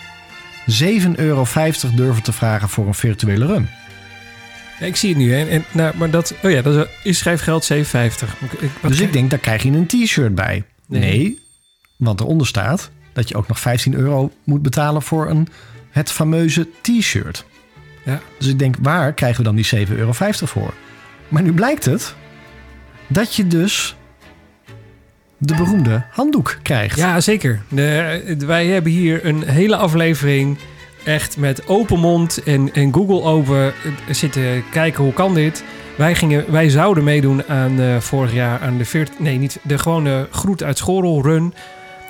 7,50 euro durven te vragen voor een virtuele run.
Ja, ik zie het nu. Hè. En, nou, maar dat, oh ja, dat is, schrijfgeld 7,50. Ik, ik, wat
dus ik denk, daar krijg je een t-shirt bij.
Nee.
Nee. want eronder staat dat je ook nog 15 euro moet betalen voor een, het fameuze t-shirt.
Ja.
Dus ik denk, waar krijgen we dan die 7,50 euro voor? Maar nu blijkt het dat je dus de beroemde handdoek krijgt.
Ja, zeker. De, wij hebben hier een hele aflevering echt met open mond en, en Google open zitten kijken hoe kan dit. Wij, gingen, wij zouden meedoen aan eh, vorig jaar aan de 14, nee niet de gewone groet uit Schorrel run.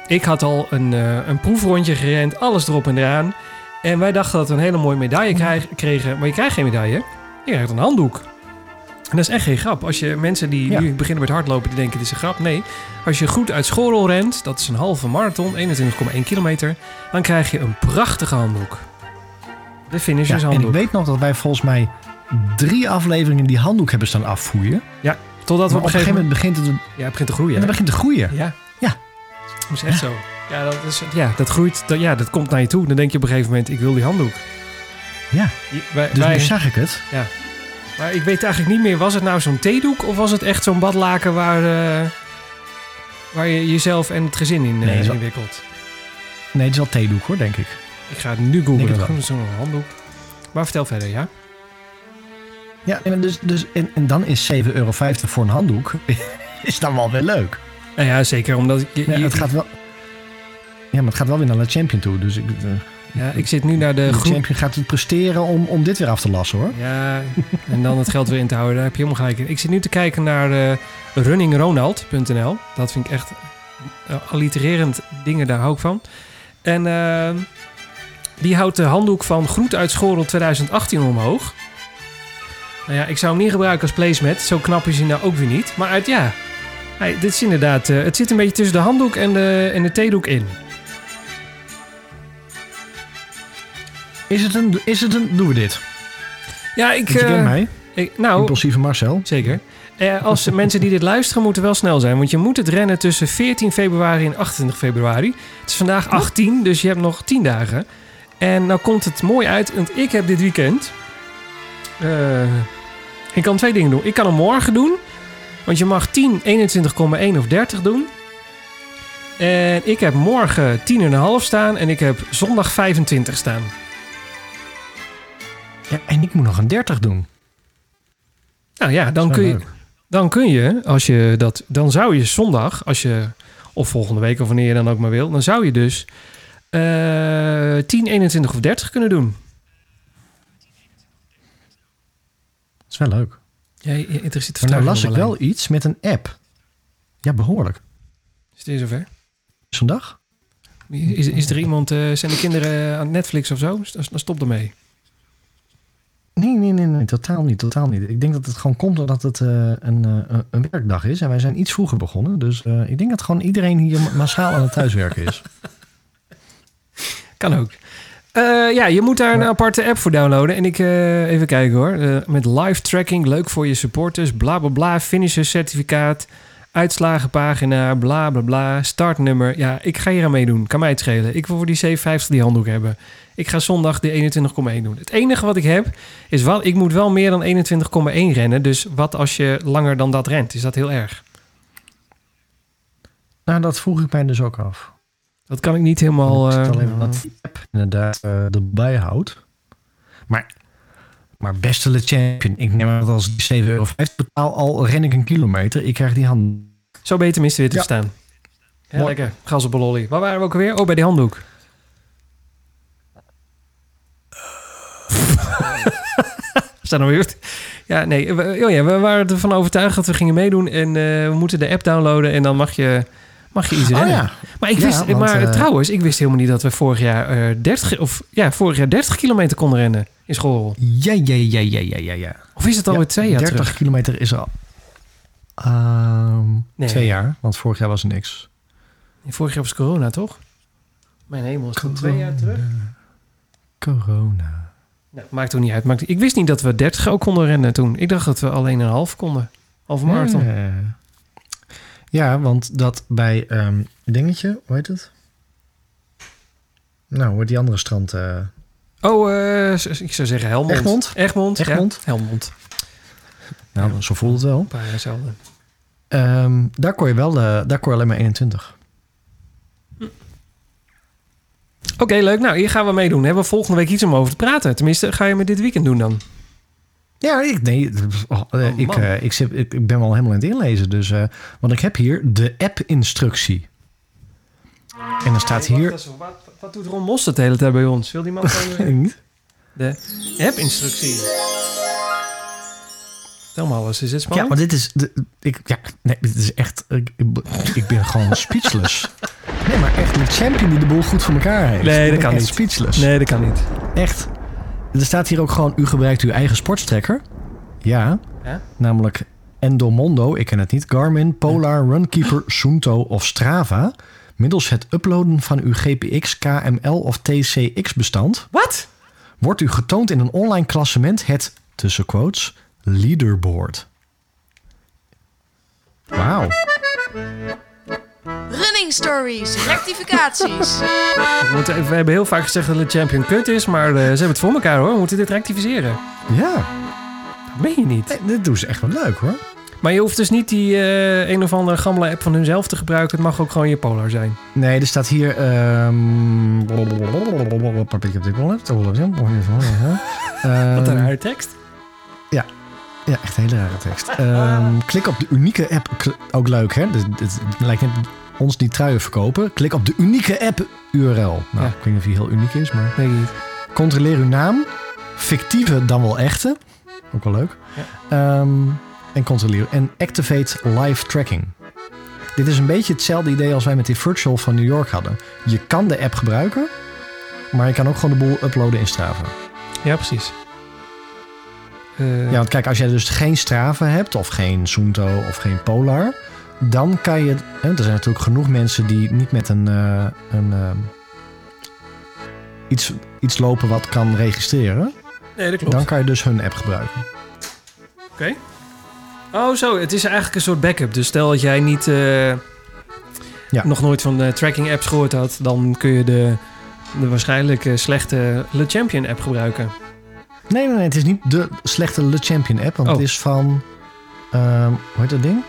Ik had al een, eh, een proefrondje gerend, alles erop en eraan. En wij dachten dat we een hele mooie medaille kregen, maar je krijgt geen medaille. Je krijgt een handdoek. En dat is echt geen grap. Als je mensen die
Ja.
nu beginnen met hardlopen, die denken dit is een grap. Nee, als je goed uit Schorel rent, dat is een halve marathon, 21,1 kilometer, dan krijg je een prachtige handdoek. De
Ja,
finishers
en ik weet nog dat wij volgens mij drie afleveringen die handdoek hebben staan afvoeren.
Totdat we
Maar
op een gegeven moment...
begint het, en
Ja, het begint te groeien.
het
hè?
begint te groeien.
Ja.
Ja.
Dat is echt zo. Ja dat, is, ja, dat groeit. Dat, ja, dat komt naar je toe. Dan denk je op een gegeven moment, ik wil die handdoek.
Ja,
Wij,
dus
wij-
nu zag ik het.
Maar ik weet eigenlijk niet meer, was het nou zo'n theedoek of was het echt zo'n badlaken waar, eh, waar je jezelf en het gezin in
Nee,
eh, inwikkelt?
Nee, het is wel theedoek hoor, denk ik.
Ik ga het nu googlen. Zo'n handdoek. Maar vertel verder, ja?
Ja, en, dus, dus, en, en dan is 7,50 euro voor een handdoek. is dan wel weer leuk.
Nou ja, zeker. Omdat je,
Ja, het gaat wel... Ja, maar het gaat wel weer naar de champion toe. Dus ik, eh,
ja, ik zit nu naar de
de
groep.
champion gaat het presteren om, om dit weer af te lassen hoor.
Ja, en dan het geld weer in te houden. Daar heb je helemaal gelijk in. Ik zit nu te kijken naar eh runningronald.nl. Dat vind ik echt eh, allitererend dingen, daar hou ik van. En eh, die houdt de handdoek van Groet uit Schorel 2018 omhoog. Nou ja, ik zou hem niet gebruiken als placemat. Zo knap is hij nou ook weer niet. Maar uit, ja, dit is inderdaad... het zit een beetje tussen de handdoek en de, en de theedoek in.
Is het een... Is het een doen we dit?
Ja, ik...
Want je
eh,
kent mij.
ik nou,
Impulsieve Marcel.
Zeker. Eh, als mensen die dit luisteren moeten wel snel zijn. Want je moet het rennen tussen 14 februari en 28 februari. Het is vandaag 18, dus je hebt nog 10 dagen. En nou komt het mooi uit, want ik heb dit weekend... eh, ik kan twee dingen doen. Ik kan hem morgen doen. Want je mag 10, 21,1 of 30 doen. En ik heb morgen 10,5 staan. En ik heb zondag 25 staan.
Ja, en ik moet nog een 30 doen.
Nou ja, dan kun je...
leuk.
Dan kun je, als je dat, dan zou je zondag, als je, of volgende week of wanneer je dan ook maar wil, dan zou je dus eh 10, 21 of 30 kunnen doen.
Dat is wel leuk.
Ja, interesseert
Maar nou las ik wel iets met een app. Ja, behoorlijk.
Is het weer zover?
Zondag?
Is, is er iemand, eh, zijn de kinderen aan Netflix of zo? Dan, dan stop ermee.
Nee, nee, nee, nee, totaal niet, totaal niet. Ik denk dat het gewoon komt doordat het eh, een, eh, een werkdag is. En wij zijn iets vroeger begonnen. Dus eh, ik denk dat gewoon iedereen hier massaal aan het thuiswerken is.
Kan ook. Ja, je moet daar een aparte app voor downloaden. En ik even kijken hoor. Met live tracking, leuk voor je supporters. Bla bla bla. Finishers certificaat. Uitslagenpagina. Bla bla bla. Startnummer. Ja, ik ga hier aan meedoen. Kan mij het schelen. Ik wil voor die 750 die handdoek hebben. Ik ga zondag de 21,1 doen. Het enige wat ik heb is wel, ik moet wel meer dan 21,1 rennen. Dus wat als je langer dan dat rent? Is dat heel erg?
Nou, dat vroeg ik mij dus ook af.
Dat kan ik niet helemaal.
ik
eh,
dat die app inderdaad eh, erbij houdt. Maar, maar beste Le Champion, ik neem dat als die 7,50 euro betaal, al ren ik een kilometer. Ik krijg die hand.
Zo ben je tenminste weer te
Ja.
verstaan. Ja, lekker. Gas op een lolly. Waar waren we ook alweer? Oh, bij die handdoek. Staan we weer. Ja, nee. We, oh ja, we waren ervan overtuigd dat we gingen meedoen. En eh, we moeten de app downloaden. En dan mag je, mag je iets rennen.
Oh ja,
Maar, ik
Ja,
wist,
want,
maar
eh,
trouwens, ik wist helemaal niet dat we vorig jaar, eh 30, of, ja, vorig jaar 30 kilometer konden rennen in school.
ja, ja, ja, ja, ja, ja. ja.
Of is het alweer
Ja,
twee jaar
30
terug?
kilometer is al. Ehm,
Nee.
Twee jaar, want vorig jaar was er niks.
Vorig jaar was corona, toch? Mijn hemel, is dat twee jaar terug?
Corona.
Nou, maakt ook niet uit. Maakt, ik wist niet dat we 30 ook konden rennen toen. Ik dacht dat we alleen een half konden. Half marathon.
Ja, want dat bij ehm dingetje, hoe heet het? Nou, hoe heet die andere strand? eh,
Oh, eh, ik zou zeggen Helmond.
Egmond?
Egmond,
Egmond?
Ja, Helmond.
nou, zo voelt het wel.
Jaar hetzelfde.
Ehm, daar kon je wel, eh, daar kon je alleen maar 21.
Oké, leuk. Nou, hier gaan we meedoen. Hebben we volgende week iets om over te praten? Tenminste, ga je met dit weekend doen dan?
Ja, ik, nee, oh, eh,
Oh,
ik, eh, ik, zit, ik, ik ben wel helemaal aan het inlezen. Dus, eh, want ik heb hier de app-instructie. En dan staat hier...
Wat, wat, wat doet Ron Mostert de hele tijd bij ons? Wil die man gewoon de app-instructie? Vertel me alles. Is dit
Ja,
spannend?
maar dit is... De, ik, ja, nee, dit is echt... Ik, ik, ik ben gewoon speechless. Nee, maar echt een champion die de boel goed voor elkaar heeft.
Nee, dat kan niet.
speechless.
Nee, dat kan niet.
Echt. Er staat hier ook gewoon... U gebruikt uw eigen sportstrekker. Ja.
Ja?
Namelijk Endomondo, ik ken het niet, Garmin, Polar, Runkeeper, Sunto of Strava. Middels het uploaden van uw GPX, KML of TCX bestand
Wat?
wordt u getoond in een online klassement het, tussen quotes, leaderboard. Wauw.
Running stories, rectificaties.
We, moeten even- we hebben heel vaak gezegd dat de champion kut is, maar eh, ze hebben het voor elkaar hoor. We moeten dit rectificeren.
Ja,
Dat meen je niet.
nee, dit doen ze echt wel leuk hoor.
Maar je hoeft dus niet die eh, een of andere gammele app van hunzelf te gebruiken. Het mag ook gewoon je Polar zijn.
Nee, er staat hier... ehm moment.
Wat een
Ehm,
rare tekst.
Ja, echt een hele rare tekst. Ehm, klik op de unieke app. Ook leuk, hè? Dit, dit lijkt net ons die truien verkopen. Klik op de unieke app URL. Nou,
Ja.
ik weet niet of die heel uniek is, maar...
Ik niet.
Controleer uw naam. Fictieve dan wel echte. Ook wel leuk. Ehm, en controleer. En activate live tracking. Dit is een beetje hetzelfde idee als wij met die virtual van New York hadden. Je kan de app gebruiken, maar je kan ook gewoon de boel uploaden in Strava.
Ja, precies. Eh,
Ja, want kijk, als jij dus geen Strava hebt, of geen Sunto, of geen Polar, dan kan je. Hè, er zijn natuurlijk genoeg mensen die niet met een. eh, een ehm, iets, iets lopen wat kan registreren.
nee, dat klopt.
Dan kan je dus hun app gebruiken.
Oké. Oh, zo. Het is eigenlijk een soort backup. Dus stel dat jij niet eh,
Ja.
nog nooit van de tracking apps gehoord had, dan kun je de, de waarschijnlijk eh, slechte Le Champion app gebruiken.
Nee, nee, nee, het is niet de slechte Le Champion app, want
Oh.
het is van. ehm, hoe heet dat ding?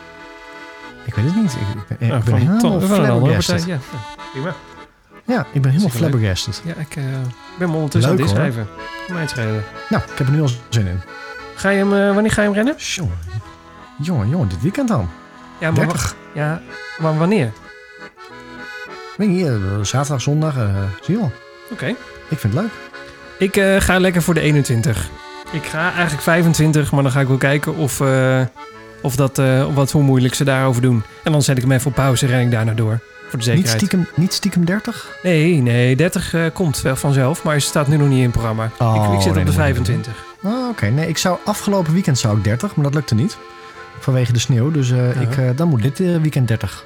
Ik weet het niet. Ik, ik ben, ik ben helemaal flabbergasted.
Ja, ja, prima.
Ja, ik ben helemaal flabbergasted.
Ja, ik eh, ben me ondertussen
Leuk,
aan het mij schelen.
Nou, ik heb er nu al zin in.
Ga je hem, eh, wanneer ga je hem rennen?
Jongen, jongen, jongen, dit weekend dan.
Ja, maar, wa-
30.
ja, maar wanneer?
Weet je, eh, zaterdag, zondag, zie je wel.
Oké.
Ik vind het leuk.
Ik eh, ga lekker voor de 21. Ik ga eigenlijk 25, maar dan ga ik wel kijken of, eh, of dat, eh, wat, hoe moeilijk ze daarover doen. En dan zet ik hem even op pauze en ren ik daarna door. Voor de
Niet
zekerheid.
stiekem, niet stiekem 30?
Nee, nee, 30 eh, komt wel vanzelf, maar staat nu nog niet in het programma.
Oh,
ik, ik zit
nee,
op de
nee, nee,
25.
Oh, Oké, nee, ik zou afgelopen weekend zou ik 30, maar dat lukte niet. Vanwege de sneeuw, dus ik, dan moet dit weekend 30.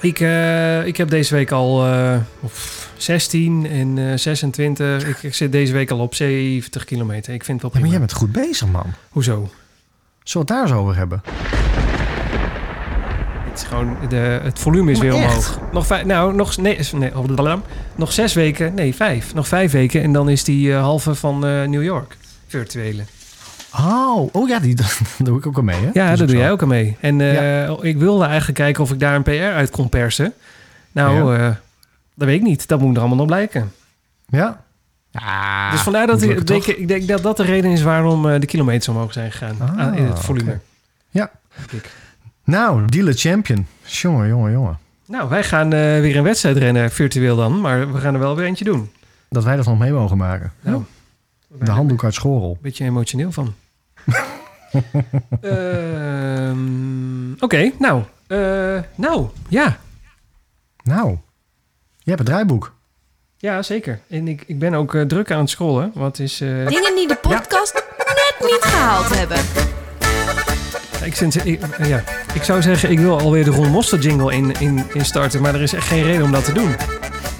Ik, eh, ik heb deze week al eh, of 16 en eh, 26. Ik, ik zit deze week al op 70 kilometer. Ik vind het wel
Ja, maar
prima.
jij bent goed bezig, man.
Hoezo?
Zullen we het daar eens over hebben?
Het, is gewoon de, het volume is
Maar
weer
echt?
omhoog. Nog vijf, nou, nog, nee, nee, nog zes weken. Nee, vijf. Nog vijf weken en dan is die eh, halve van eh, New York. Virtuele.
Oh, oh ja, die daar doe ik ook al mee, hè?
Ja, daar doe
zo.
jij ook aan mee. En eh, ik wilde eigenlijk kijken of ik daar een PR uit kon persen. Nou, eh, dat weet ik niet. Dat moet er allemaal nog blijken.
Ja? Ja.
dus vandaar dat ik, denk, ik denk dat dat de reden is waarom eh, de kilometers omhoog zijn gegaan.
Ah,
aan- in het volume.
oké. Ja. Nou, dealer champion. Jongen, jongen, jongen.
Nou, wij gaan weer een wedstrijd rennen, virtueel dan. Maar we gaan er wel weer eentje doen.
Dat wij dat nog mee mogen maken.
Nou,
De handdoek uit Schorel.
Een beetje emotioneel van. Ehm, Oké, nou. eh, nou, ja.
Nou, je hebt het draaiboek.
Ja, zeker. En ik, ik ben ook eh, druk aan het scrollen. Het is... eh,
Dingen die de podcast net niet gehaald hebben.
ik, sinds, ik, ja, ik zou zeggen, ik wil alweer de Ron Moster jingle in, in, in starten. Maar er is echt geen reden om dat te doen.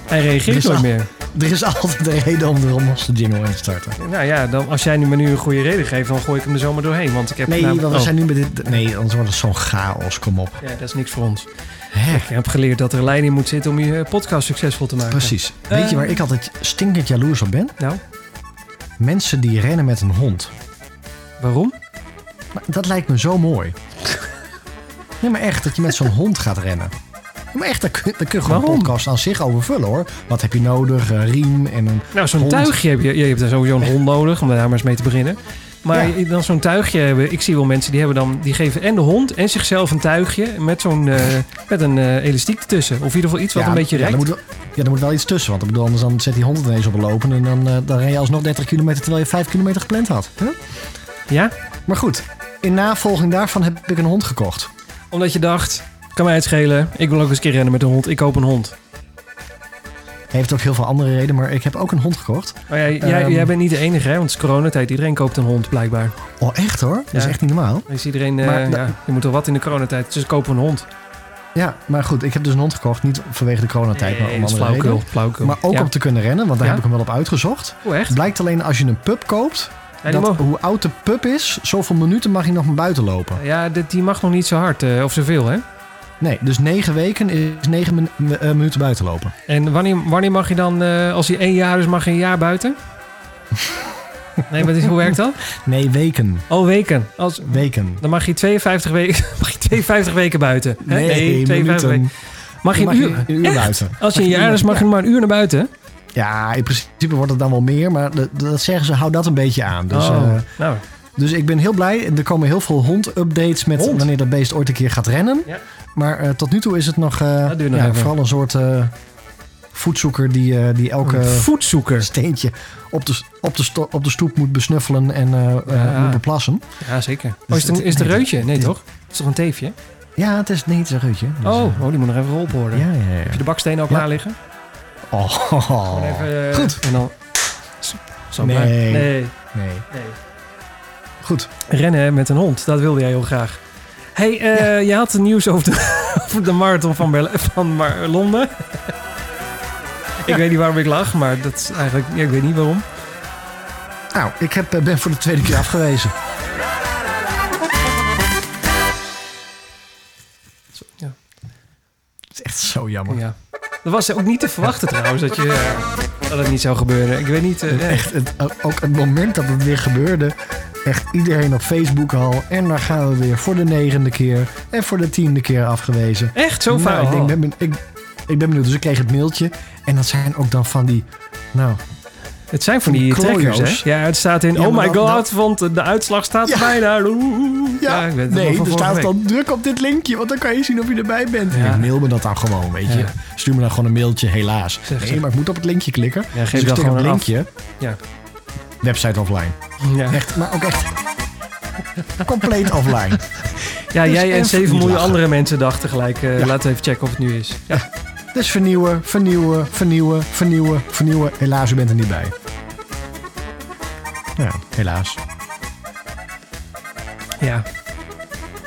Hij
Er
reageert nooit
al-
meer.
Er is altijd een reden om de Romosse jingle in te starten.
Nou ja, dan, als jij nu me nu een goede reden geeft, dan gooi ik hem er zomaar doorheen. Want ik heb
Nee,
namelijk-
want we zijn nu met dit... Nee, anders wordt het zo'n chaos. Kom op.
Ja, dat is niks voor ons.
Hè?
Ik heb geleerd dat er een lijn in moet zitten om je eh, podcast succesvol te maken.
Precies. Weet je waar ik altijd stinkend jaloers op ben?
Nou,
Mensen die rennen met een hond.
waarom?
Maar dat lijkt me zo mooi. Nee, maar echt, dat je met zo'n hond gaat rennen. Maar echt, daar kun, daar kun je gewoon een podcast aan zich over vullen hoor. Wat heb je nodig? Een riem en een...
Nou, zo'n tuigje heb je. Je hebt daar sowieso een hond nodig, om daar maar eens mee te beginnen. Maar
Ja.
dan zo'n tuigje hebben. Ik zie wel mensen die hebben dan, die geven en de hond en zichzelf een tuigje met zo'n eh, met een eh, elastiek ertussen. Of in ieder geval iets wat
ja,
een beetje
ja,
rekt.
er moet, wel- ja, er moet wel iets tussen. Want ik bedoel, anders dan zet die hond ineens op een lopen. En dan, eh, dan ren je alsnog 30 kilometer terwijl je 5 kilometer gepland had. Huh?
Ja,
Maar goed, in navolging daarvan heb ik een hond gekocht.
omdat je dacht, kan mij het schelen. Ik wil ook eens een keer rennen met een hond. Ik koop een hond.
Heeft ook heel veel andere redenen, maar ik heb ook een hond gekocht.
Maar jij, jij,
Ehm.
jij bent niet de enige, hè? Want het is coronatijd. Iedereen koopt een hond, blijkbaar.
Oh, echt hoor? Dat is echt niet normaal.
Is iedereen, eh,
Maar
ja, je moet toch wat in de coronatijd, dus kopen een hond.
Ja, maar goed, ik heb dus een hond gekocht. Niet vanwege de coronatijd, maar om andere redenen.
flauwkul. flauwkul.
Maar ook
ja.
om te kunnen rennen, want daar heb ik hem wel op uitgezocht.
Oh, echt?
Het blijkt alleen als je een pup koopt,
Ja,
dat hoe oud de pup is, zoveel minuten mag hij nog maar buiten lopen.
ja, die mag nog niet zo hard eh, of zoveel, hè?
Nee, dus negen weken is negen min- eh, minuten buiten lopen.
En wanneer, wanneer mag je dan, eh, als hij één jaar is, mag je een jaar buiten? nee, wat is, hoe werkt dat?
Nee, weken.
Oh, weken. Als,
Weken.
dan mag je 52 weken, mag je 52 weken buiten. hè?
Nee,
52
minuten.
weken. Mag je een uur?
je een uur
Echt?
buiten.
Als je een jaar is, mag je maar een uur naar buiten?
Ja, in principe wordt het dan wel meer, maar dat, dat zeggen ze, hou dat een beetje aan. Dus,
oh,
eh,
nou,
dus ik ben heel blij. Er komen heel veel hond-updates met
Hond?
wanneer dat beest ooit een keer gaat rennen.
Ja.
Maar eh, tot nu toe is het nog, eh,
nog
ja, vooral een soort voedzoeker die, die elke
een voetzoeker.
steentje op de, op, de sto- op de stoep moet besnuffelen en
Ja.
moet beplassen.
Ja, zeker. Oh,
Dus
is, het een,
het-
is het een
nee,
reutje? Nee, toch? Het is toch een teefje?
Ja, het is niet zo'n reutje. Dus,
Oh, oh, die moet nog even geholpen worden.
ja, ja, ja.
Heb je de bakstenen
Ja.
klaar liggen?
Oh,
even,
Goed.
En dan... Zo
Nee.
nee.
Nee.
Nee.
Goed.
Rennen met een hond, dat wilde jij heel graag. hey, eh, je had het nieuws over de, over de marathon van, Berl- van Mar- Londen. ik weet niet waarom ik lach, maar dat is eigenlijk... ja, ik weet niet waarom.
Nou, ik heb, eh, ben voor de tweede keer afgewezen.
Ja.
Het is echt zo jammer.
ja. Dat was ook niet te verwachten trouwens, dat, je, eh, dat het niet zou gebeuren. Ik weet niet...
Echt, het, ook het moment dat het weer gebeurde. Echt iedereen op Facebook al. En daar gaan we weer voor de negende keer. En voor de tiende keer afgewezen.
echt zo vaak?
Nou, ik, denk, ben, ik, ik ben benieuwd. Dus ik kreeg het mailtje. En dat zijn ook dan van die... Nou,
Het zijn van die trekkers, hè? Ja, het staat in...
Ja,
oh my god, want de uitslag staat
Ja.
bijna. Oeh.
ja, nee, er staat dan druk op dit linkje. Want dan kan je zien of je erbij bent. Ik mail me dat dan gewoon, weet je. Stuur me dan gewoon een mailtje, helaas.
Zeg,
nee, maar ik moet op het linkje klikken.
Ja, geef
dus ik
dan gewoon een
linkje.
Ja.
Website offline.
Ja,
Echt, maar ook echt... compleet offline.
ja
Dus
jij en
even
7
niet
miljoen
lachen.
andere mensen dachten gelijk... eh
Ja.
Laten we even checken of het nu is. Ja.
Dus vernieuwen, vernieuwen, vernieuwen, vernieuwen, vernieuwen. Helaas, u bent er niet bij. Ja, helaas.
Ja,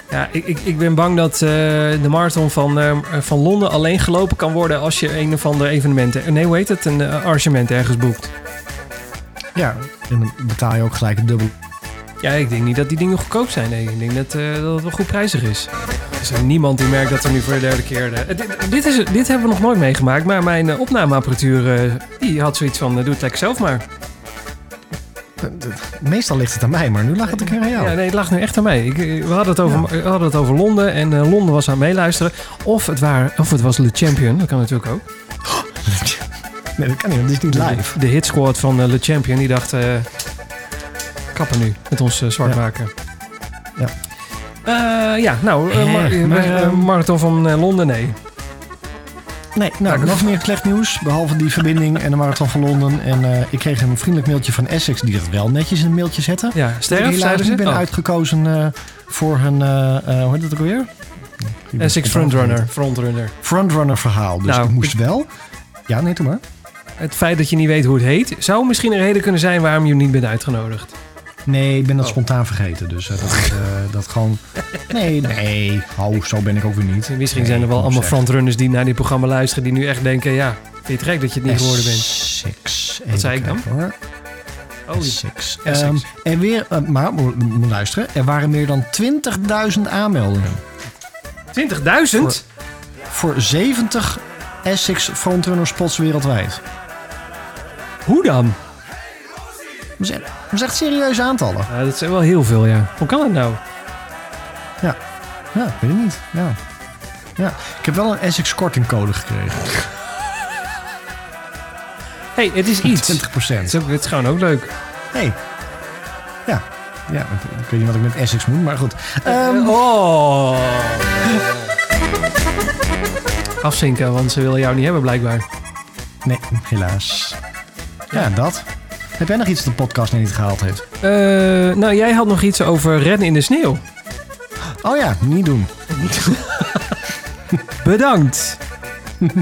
ja ik, ik, ik ben bang dat eh, de marathon van, eh, van Londen alleen gelopen kan worden... als je een of ander evenement... Nee, hoe heet het? Een arrangement ergens boekt.
Ja, en dan betaal je ook gelijk het dubbel.
Ja, ik denk niet dat die dingen goedkoop zijn. Nee, ik denk dat, eh, dat het wel goed prijzig is. Er is er niemand die merkt dat er nu voor de derde keer... eh, dit, dit, is, dit hebben we nog nooit meegemaakt. Maar mijn eh, opnameapparatuur die had zoiets van... doe het lekker zelf maar.
Meestal ligt het aan mij, maar nu lag het een keer aan jou.
Ja, nee, het lag nu echt aan mij. Ik, we, hadden het over, we hadden het over Londen en Londen was aan het meeluisteren. Of het, waren, of het was Le Champion, dat kan natuurlijk ook.
Nee, dat kan niet, want is niet live.
de hitsquad van eh, Le Champion, die dacht... eh kappen nu met ons eh, zwart
Ja.
maken.
Ja.
Ja, nou, mar-
maar,
eh,
ehm,
marathon van Londen, nee.
Nee, nou, nog meer slecht nieuws. Behalve die verbinding en de marathon van Londen. En ik kreeg een vriendelijk mailtje van Essex die het wel netjes in een mailtje zette.
Ja,
Dat ik
sterf,
helaas niet ben
Oh,
uitgekozen voor hun, hoe heet het ook alweer? Ik ben
Essex Frontrunner. Frontrunner.
Frontrunner verhaal. Dus
Nou,
ik moest wel. Ja, nee, doe maar.
Het feit dat je niet weet hoe het heet... zou misschien een reden kunnen zijn waarom je niet bent uitgenodigd.
Nee, ik ben dat
Oh.
spontaan vergeten. Dus eh, dat, eh, dat gewoon. Nee, nee. Hou, zo ben ik ook weer niet.
Misschien
Nee,
zijn er wel allemaal frontrunners die naar dit programma luisteren... die nu echt denken, ja, vind je het gek dat je het niet geworden bent?
Essex.
Wat zei ik dan?
Hoor.
Oh,
Essex.
Essex.
Ehm, en weer, eh, maar moet luisteren. Er waren meer dan 20.000 aanmeldingen
20.000?
voor 70 Essex Frontrunner spots wereldwijd.
Hoe dan?
Dat is echt, dat is echt serieuze aantallen.
Ja, dat zijn wel heel veel, ja. Hoe kan dat nou?
Ja, ik weet het niet. Ja. Ja. Ik heb wel een Essex kortingcode gekregen.
hey, het is iets.
20
Het is, ook, het is gewoon ook leuk.
Hey. Ja. Ja, ik weet niet wat ik met Essex moet, maar goed. Ehm,
oh. Afzinken, want ze willen jou niet hebben blijkbaar.
nee, helaas. Ja, dat. Heb jij nog iets dat de podcast niet gehaald heeft?
Eh, nou, jij had nog iets over rennen in de sneeuw.
Oh ja, niet doen.
Bedankt.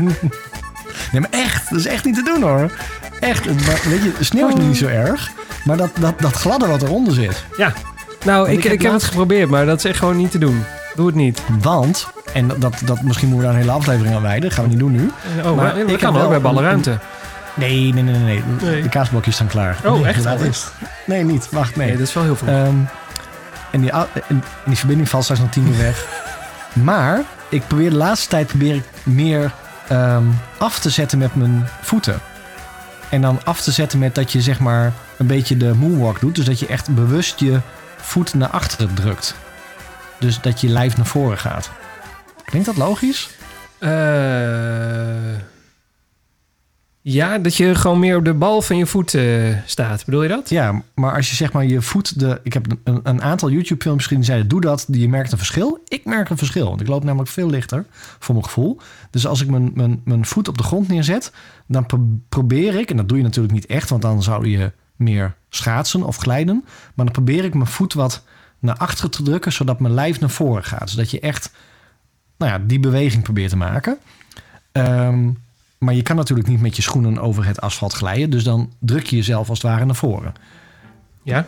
Nee, maar echt. Dat is echt niet te doen hoor. Echt. het- maar Weet je, sneeuw is niet zo erg. Maar dat, dat, dat gladde wat eronder zit.
Ja. Nou, ik,
ik
ik,
heb
heb
laatst-
het geprobeerd, maar dat is echt gewoon niet te doen. Doe het niet.
Want, en dat, dat, misschien moeten we daar een hele aflevering aan wijden. gaan we niet doen nu.
Oh,
Maar
maar,
ik
ik
heb
kan
wel
ook bij
een-
ballenruimte.
Nee, nee, nee, nee. nee. De kaasblokjes staan klaar.
Oh,
Nee,
echt?
laat
Oh,
eerst. Nee, niet. Wacht, nee.
Nee, dat is wel heel veel.
Ehm, en, die, en die verbinding valt straks nog tien uur weg. Maar ik probeer de laatste tijd probeer ik meer ehm, af te zetten met mijn voeten. En dan af te zetten met dat je zeg maar een beetje de moonwalk doet. Dus dat je echt bewust je voet naar achteren drukt. Dus dat je lijf naar voren gaat. Klinkt dat logisch?
Eh, ja, dat je gewoon meer op de bal van je voet eh, staat. Bedoel je dat?
Ja, maar als je zeg maar je voet... De, ik heb een, een aantal YouTube-films gezien die zeiden... doe dat, je merkt een verschil. Ik merk een verschil, want ik loop namelijk veel lichter voor mijn gevoel. Dus als ik mijn, mijn, mijn voet op de grond neerzet... dan pro- probeer ik, en dat doe je natuurlijk niet echt... want dan zou je meer schaatsen of glijden... maar dan probeer ik mijn voet wat naar achteren te drukken... zodat mijn lijf naar voren gaat. Zodat je echt nou ja, die beweging probeert te maken... Ehm, maar je kan natuurlijk niet met je schoenen over het asfalt glijden. Dus dan druk je jezelf als het ware naar voren.
Ja?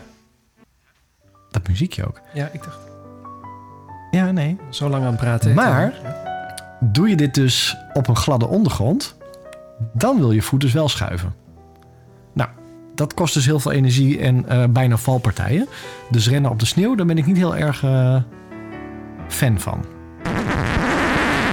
Dat muziekje ook.
Ja, ik dacht
Ja, nee.
zo lang aan het praten.
Maar-. Doe je dit dus op een gladde ondergrond, dan wil je voet dus wel schuiven. Nou, dat kost dus heel veel energie en eh, bijna valpartijen. Dus rennen op de sneeuw, daar ben ik niet heel erg eh, fan van.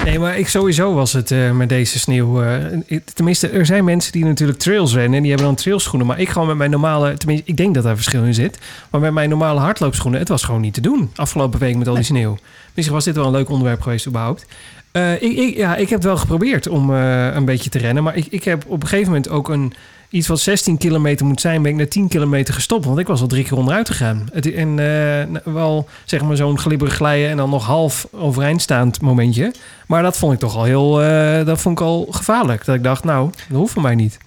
Nee, maar ik sowieso was het eh, met deze sneeuw. eh, tenminste, er zijn mensen die natuurlijk trails rennen en die hebben dan trailschoenen. Maar ik gewoon met mijn normale, tenminste, ik denk dat daar verschil in zit. Maar met mijn normale hardloopschoenen, het was gewoon niet te doen. Afgelopen week met al die sneeuw. Misschien was dit wel een leuk onderwerp geweest überhaupt. Eh, ik, ik, ja, ik heb het wel geprobeerd om een beetje te rennen. Maar ik, ik heb op een gegeven moment ook een iets wat 16 kilometer moet zijn, ben ik na 10 kilometer gestopt. Want ik was al drie keer onderuit gegaan. Het, en eh, wel zeg maar zo'n glibberig glijden en dan nog half overeind staand momentje. Maar dat vond ik toch al heel, eh, dat vond ik al gevaarlijk. Dat ik dacht, nou, dat hoeft voor mij niet.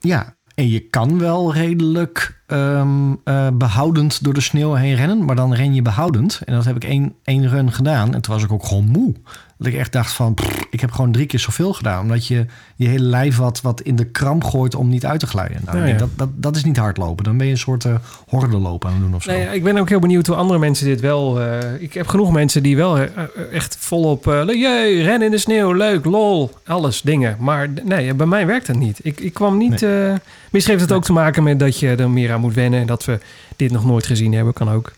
Ja, en je kan wel redelijk ehm, eh, behoudend door de sneeuw heen rennen, maar dan ren je behoudend. En dat heb ik één, één run gedaan en toen was ik ook gewoon moe. Dat ik echt dacht van, pff, ik heb gewoon drie keer zoveel gedaan. Omdat je je hele lijf wat, wat in de kramp gooit om niet uit te glijden. Nou,
ja.
Dat, dat, dat is niet hardlopen. Dan ben je een soort uh, hordenloop aan het doen of zo.
Nee, ik ben ook heel benieuwd hoe andere mensen dit wel... eh, ik heb genoeg mensen die wel eh, echt volop... eh jee, ren in de sneeuw, leuk, lol, alles, dingen. Maar nee, bij mij werkt dat niet. Ik, ik kwam niet... eh misschien heeft het ook te maken met dat je er meer aan moet wennen... en dat we dit nog nooit gezien hebben, kan ook.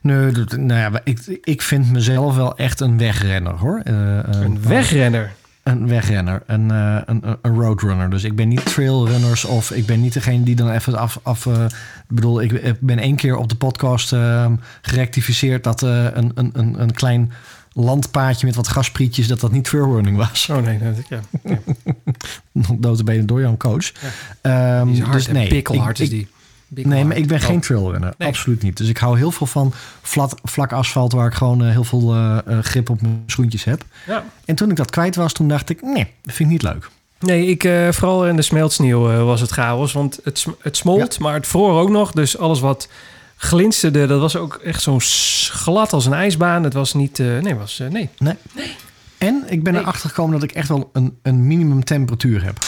Nee, nou ja, ik, ik vind mezelf wel echt een wegrenner hoor. Eh, eh,
Een wegrenner.
Een wegrenner, een, eh, een, een roadrunner. Dus ik ben niet trailrunners of ik ben niet degene die dan even af... af ik bedoel, ik, ben één keer op de podcast eh, gerectificeerd... dat een, een, een, een klein landpaadje met wat gasprietjes... dat dat niet trailrunning was.
Oh nee, dat, ja. ja.
Notabene door jouw coach. Ehm,
Die is hard
dus
en
nee,
pikkelhard
ik-
is die.
ik- Nee, maar ik ben
Oh.
geen trailrunner.
Nee.
Absoluut niet. Dus ik hou heel veel van flat, vlak asfalt... waar ik gewoon eh, heel veel eh, eh, grip op mijn schoentjes heb.
Ja.
En toen ik dat kwijt was, toen dacht ik... nee, dat vind ik niet leuk.
Nee, ik, vooral in de smeltsneeuw was het chaos. Want het, het smolt, maar het vroor ook nog. Dus alles wat glinsterde, dat was ook echt zo s- glad als een ijsbaan. Het was niet... nee, was, eh, nee.
En ik ben
Nee.
erachter gekomen dat ik echt wel een, een minimum temperatuur heb.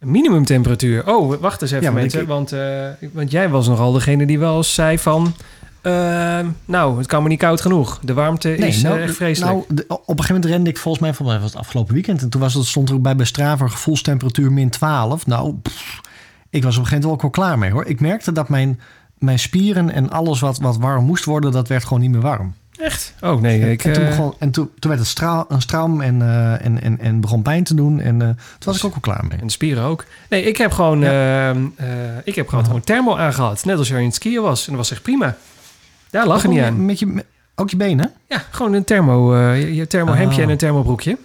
Minimumtemperatuur. Oh, wacht eens even
Ja,
mensen.
ik-
Want, eh, want jij was nogal degene die wel eens zei van... eh, nou, het kan me niet koud genoeg. De warmte is eh, echt vreselijk.
Nou, de- op een gegeven moment rende ik volgens mij van was het afgelopen weekend. En toen was het, stond er ook bij Strava gevoelstemperatuur min 12. Nou, pff, ik was op een gegeven moment ook wel klaar mee hoor. Ik merkte dat mijn, mijn spieren en alles wat, wat warm moest worden, dat werd gewoon niet meer warm.
Echt? Oh nee, ik...
en toen,
eh,
begon, en toen, toen werd het straal, een straam en, eh, en, en, en begon pijn te doen. En eh, toen was ik ook wel klaar mee.
En de spieren ook. Nee, ik heb gewoon, ehm, eh, ik heb gewoon, gewoon thermo aangehad. Net als je in het skiën was. En dat was echt prima. Daar lag het niet aan.
Met je, met- ook je benen?
Ja, gewoon een thermo, je- je thermo hemdje
Oh.
en een thermobroekje.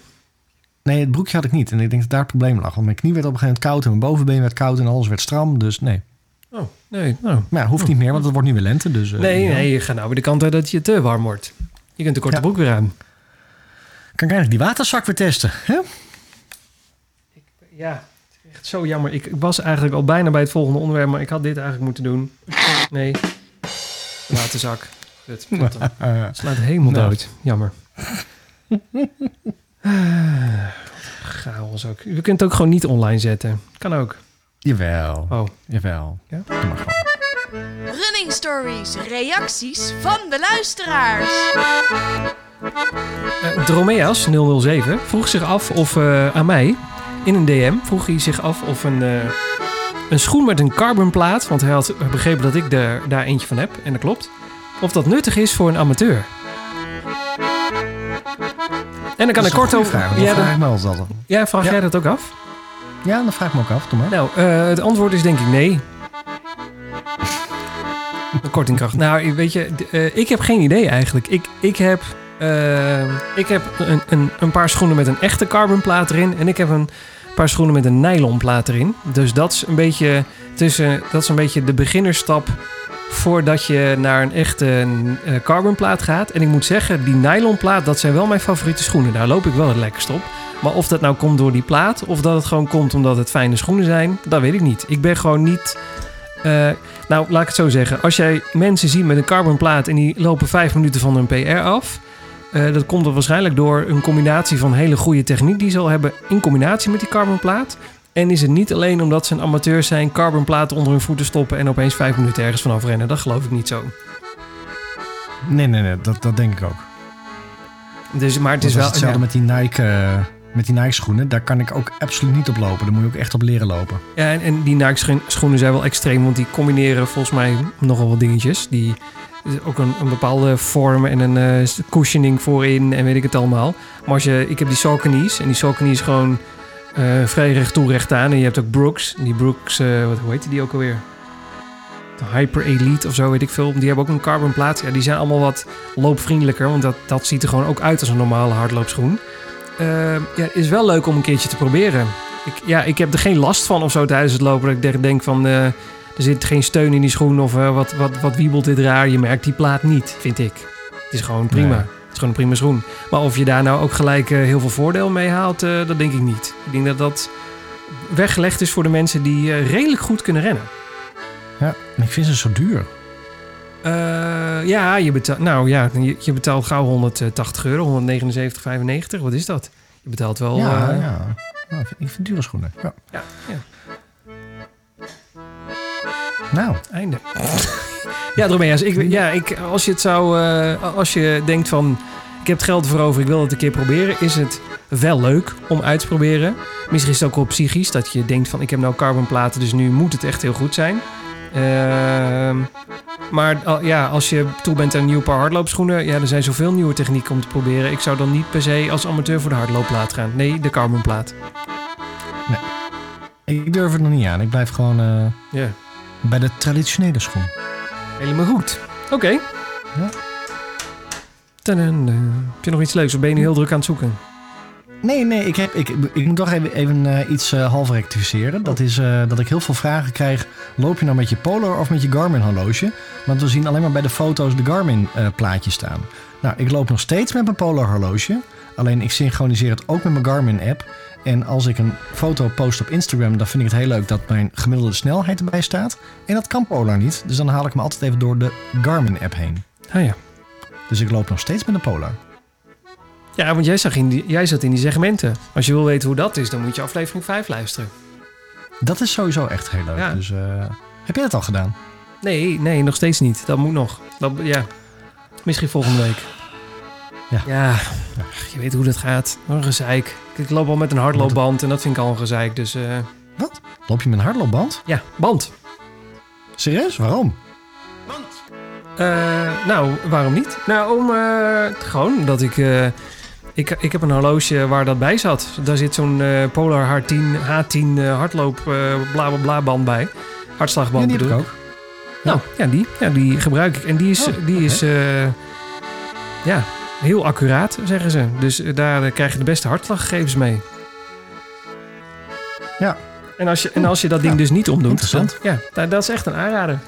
Nee, het broekje had ik niet. En ik denk dat daar het probleem lag. Want mijn knie werd op een gegeven moment koud en mijn bovenbeen werd koud en alles werd stram. Dus nee.
Oh, nee, nou.
Maar ja, hoeft niet meer, want het wordt nu weer lente. Dus, eh,
Nee,
ja.
nee, je gaat nou weer de kant uit dat je te warm wordt. Je kunt de korte
Ja.
broek weer aan.
Kan ik eigenlijk die waterzak weer testen? Hè?
Ja, het is echt zo jammer. Ik was eigenlijk al bijna bij het volgende onderwerp, maar ik had dit eigenlijk moeten doen. Nee, waterzak. Het slaat helemaal
Nou.
dood. Jammer. chaos ook. Je kunt het ook gewoon niet online zetten. Kan ook.
Jawel.
Oh.
Jawel.
Ja?
Doe maar gewoon.
Running Stories, reacties van de luisteraars.
Eh, Dromeas 007 vroeg zich af of eh, aan mij in een DM vroeg hij zich af of een, eh, een schoen met een carbonplaat, want hij had begrepen dat ik er, daar eentje van heb en dat klopt, of dat nuttig is voor een amateur. En dan kan ik kort over.
Ja,
Ja,
dan vraag ik me
ja, vraag
Ja.
jij dat ook af?
Ja, dan vraag ik me ook af.
Nou, eh, het antwoord is denk ik nee. Kortingkracht. Nou, weet je, eh, ik heb geen idee eigenlijk. Ik, ik heb, eh, ik heb een, een, een paar schoenen met een echte carbonplaat erin. En ik heb een paar schoenen met een nylonplaat erin. Dus dat is een beetje, tussen, dat is een beetje de beginnerstap voordat je naar een echte carbonplaat gaat. En ik moet zeggen, die nylonplaat, dat zijn wel mijn favoriete schoenen. Daar loop ik wel het lekkerst op. Maar of dat nou komt door die plaat of dat het gewoon komt omdat het fijne schoenen zijn, dat weet ik niet. Ik ben gewoon niet. eh, nou, laat ik het zo zeggen. Als jij mensen ziet met een carbonplaat en die lopen vijf minuten van hun PR af. eh, dat komt er waarschijnlijk door een combinatie van hele goede techniek die ze al hebben in combinatie met die carbonplaat. En is het niet alleen omdat ze een amateur zijn, carbonplaten onder hun voeten stoppen en opeens vijf minuten ergens vanaf rennen. Dat geloof ik niet zo.
Nee, nee, nee. Dat, dat denk ik ook.
Dus, maar het is wel.
hetzelfde
ja.
met die Nike... met die Nike schoenen, daar kan ik ook absoluut niet op lopen. Daar moet je ook echt op leren lopen.
Ja, en, en die Nike scho- schoenen zijn wel extreem, want die combineren volgens mij nogal wat dingetjes. Die ook een, een bepaalde vorm en een eh, cushioning voorin en weet ik het allemaal. Maar als je, ik heb die Saucony's en die Saucony is gewoon eh, vrij recht toe, recht aan. En je hebt ook Brooks. Die Brooks, eh, wat, hoe heet die ook alweer? De Hyper Elite of zo, weet ik veel. Die hebben ook een carbon plaat. Ja, die zijn allemaal wat loopvriendelijker, want dat, dat ziet er gewoon ook uit als een normale hardloopschoen. Eh, ja, het is wel leuk om een keertje te proberen. Ik, ja, ik heb er geen last van of zo tijdens het lopen. Dat ik denk van, eh, er zit geen steun in die schoen of eh, wat, wat, wat wiebelt dit raar. Je merkt die plaat niet, vind ik. Het is gewoon prima.
Nee.
Het is gewoon een prima schoen. Maar of je daar nou ook gelijk eh, heel veel voordeel mee haalt, dat denk ik niet. Ik denk dat dat weggelegd is voor de mensen die redelijk goed kunnen rennen.
Ja, en ik vind ze zo duur.
Eh, ja, je betaalt, nou ja, je, je betaalt gauw 180 euro, 179,95. Wat is dat? Je betaalt wel.
ja,
eh,
ja. Ja, ik vind- ik vind dure schoenen. Ja.
ja, ja.
Nou,
Einde. ja, Dromeas, ik, ja, ik, als je het zou, eh, als je denkt van, ik heb het geld ervoor over, ik wil het een keer proberen, is het wel leuk om uit te proberen. Misschien is het ook wel psychisch, dat je denkt van, ik heb nou carbonplaten, dus nu moet het echt heel goed zijn. Ehm, maar al- ja, als je toe bent aan een nieuw paar hardloopschoenen, ja, er zijn zoveel nieuwe technieken om te proberen. Ik zou dan niet per se als amateur voor de hardloopplaat gaan. Nee, de carbonplaat.
ik durf het nog niet aan. Ik blijf gewoon eh, bij de traditionele schoen.
helemaal goed. Oké.
Ja.
Heb je nog iets leuks of ben je nu heel druk aan het zoeken?
Nee, nee, ik, heb, ik, ik moet toch even, even eh, iets eh, half rectificeren. Dat is eh, dat ik heel veel vragen krijg. Loop je nou met je Polar of met je Garmin horloge? Want we zien alleen maar bij de foto's de Garmin plaatjes staan. Nou, ik loop nog steeds met mijn Polar horloge. Alleen ik synchroniseer het ook met mijn Garmin app. En als ik een foto post op Instagram, dan vind ik het heel leuk dat mijn gemiddelde snelheid erbij staat. En dat kan Polar niet. Dus dan haal ik me altijd even door de Garmin app heen.
Ah ja.
Dus ik loop nog steeds met een Polar.
Ja, want jij, zag in die, jij zat in die segmenten. Als je wil weten hoe dat is, dan moet je aflevering 5 luisteren.
Dat is sowieso echt heel leuk.
Ja.
Dus eh, heb jij dat al gedaan?
Nee, nee, nog steeds niet. Dat moet nog. Dat, ja. Misschien volgende week.
Ja.
Ja, ach, je weet hoe dat gaat. Wat Een gezeik. Ik loop al met een hardloopband en dat vind ik al een gezeik. Dus eh,
Loop je met een hardloopband?
ja, band.
Serieus? Waarom?
Eh, nou, waarom niet? Nou, om gewoon dat ik, ik... Ik heb een horloge waar dat bij zat. Daar zit zo'n eh, Polar H10, H10 eh, hardloop eh bla bla bla band bij. Hartslagband
Ja, die heb ik
bedoel
ook.
Nou, ja, die, ja, die gebruik ik. En die is,
Oh,
die is ja, heel accuraat, zeggen ze. Dus daar krijg je de beste hartslaggegevens mee.
Ja.
En als je, en als je dat ding
Ja,
dus niet omdoet,
interessant.
dan, ja, dat, dat is echt een aanrader.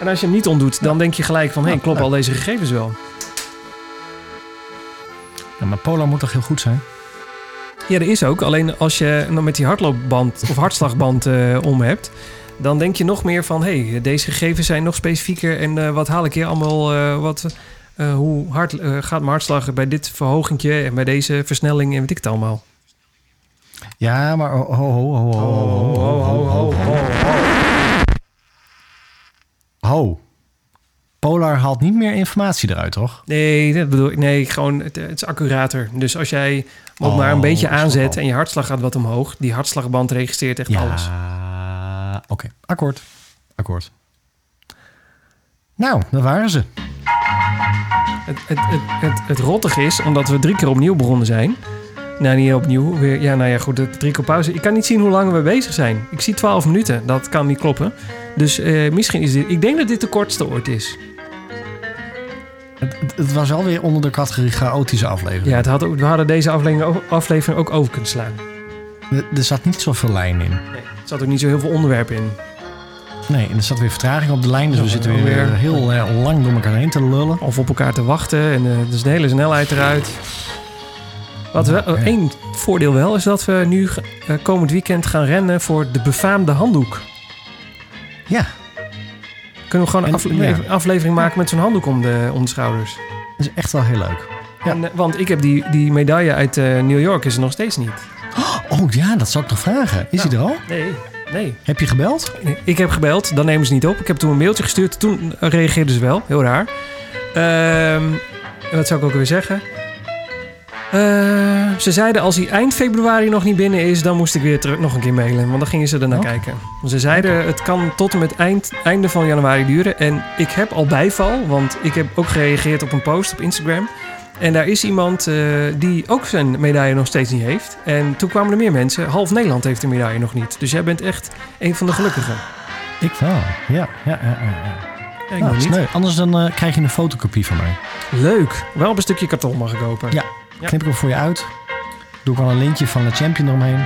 En als je hem niet omdoet, dan denk je gelijk van... hé,
Ja,
kloppen al deze gegevens wel?
Maar Polar moet toch heel goed zijn?
Ja, dat is ook. Alleen als je dan met die hardloopband of hartslagband eh, om hebt, dan denk je nog meer van: hé, hey, deze gegevens zijn nog specifieker en eh, wat haal ik hier allemaal? Eh, wat, hoe hard gaat mijn hartslag bij dit verhogingje en bij deze versnelling en weet ik het allemaal?
Ja, maar ho, ho, ho, ho, ho, ho, ho, ho. ho. Polar haalt niet meer informatie eruit, toch?
Nee, dat bedoel ik. Nee, gewoon het, het is accurater. Dus als jij
Oh,
maar een beetje
snap
aanzet en je hartslag gaat wat omhoog, die hartslagband registreert echt alles.
Ja, oké. Akkoord. Akkoord. Nou, daar waren ze.
Het, het, het, het, het rottige is, omdat we drie keer opnieuw begonnen zijn. Nou, niet opnieuw. Weer, ja, nou ja, goed. Drie keer pauze. Ik kan niet zien hoe lang we bezig zijn. Ik zie 12 minuten. Dat kan niet kloppen. Dus eh, misschien is dit... Ik denk dat dit de kortste ooit is.
Het, het- was wel weer onder de categorie chaotische aflevering.
Ja, het had, ook- we hadden deze aflevering, aflevering ook over kunnen slaan.
Er, er zat niet zoveel lijn in.
Nee, er zat ook niet zo heel veel onderwerpen in.
Nee, en er zat weer vertraging op de lijn. Dus we zitten weer,
weer.
heel eh, lang door elkaar heen te lullen.
Of op elkaar te wachten. En dus de hele snelheid eruit. Wat wel, één voordeel wel is dat we nu komend weekend gaan rennen voor de befaamde handdoek.
Ja,
Kunnen we gewoon een
ja.
aflevering maken met zo'n handdoek om de, om de schouders.
dat is echt wel heel leuk. Ja.
En, eh, want ik heb die, die medaille uit eh, New York is er nog steeds niet.
Oh ja, dat zou ik nog vragen. Is hij er al?
Nee, nee.
Heb je gebeld?
Ik heb gebeld, dan nemen ze niet op. Ik heb toen een mailtje gestuurd, toen reageerden ze wel. Heel raar. Ehm, en wat zou ik ook weer zeggen? Eh, ze zeiden als hij eind februari nog niet binnen is, dan moest ik weer terug nog een keer mailen. Want dan gingen ze er naar
Oh.
kijken. Ze zeiden het kan tot en met eind, einde van januari duren. En ik heb al bijval, want ik heb ook gereageerd op een post op Instagram. En daar is iemand eh, die ook zijn medaille nog steeds niet heeft. En toen kwamen er meer mensen. Half Nederland heeft de medaille nog niet. Dus jij bent echt een van de gelukkigen.
Ik wel. Ja, ja, ja. ja, ja.
Ik
Nou,
niet.
Anders dan eh, krijg je een fotocopie van mij.
Leuk. Wel op een stukje karton mag ik kopen. Ja.
Knip ik hem voor je uit. Doe ik wel een lintje van de champion eromheen.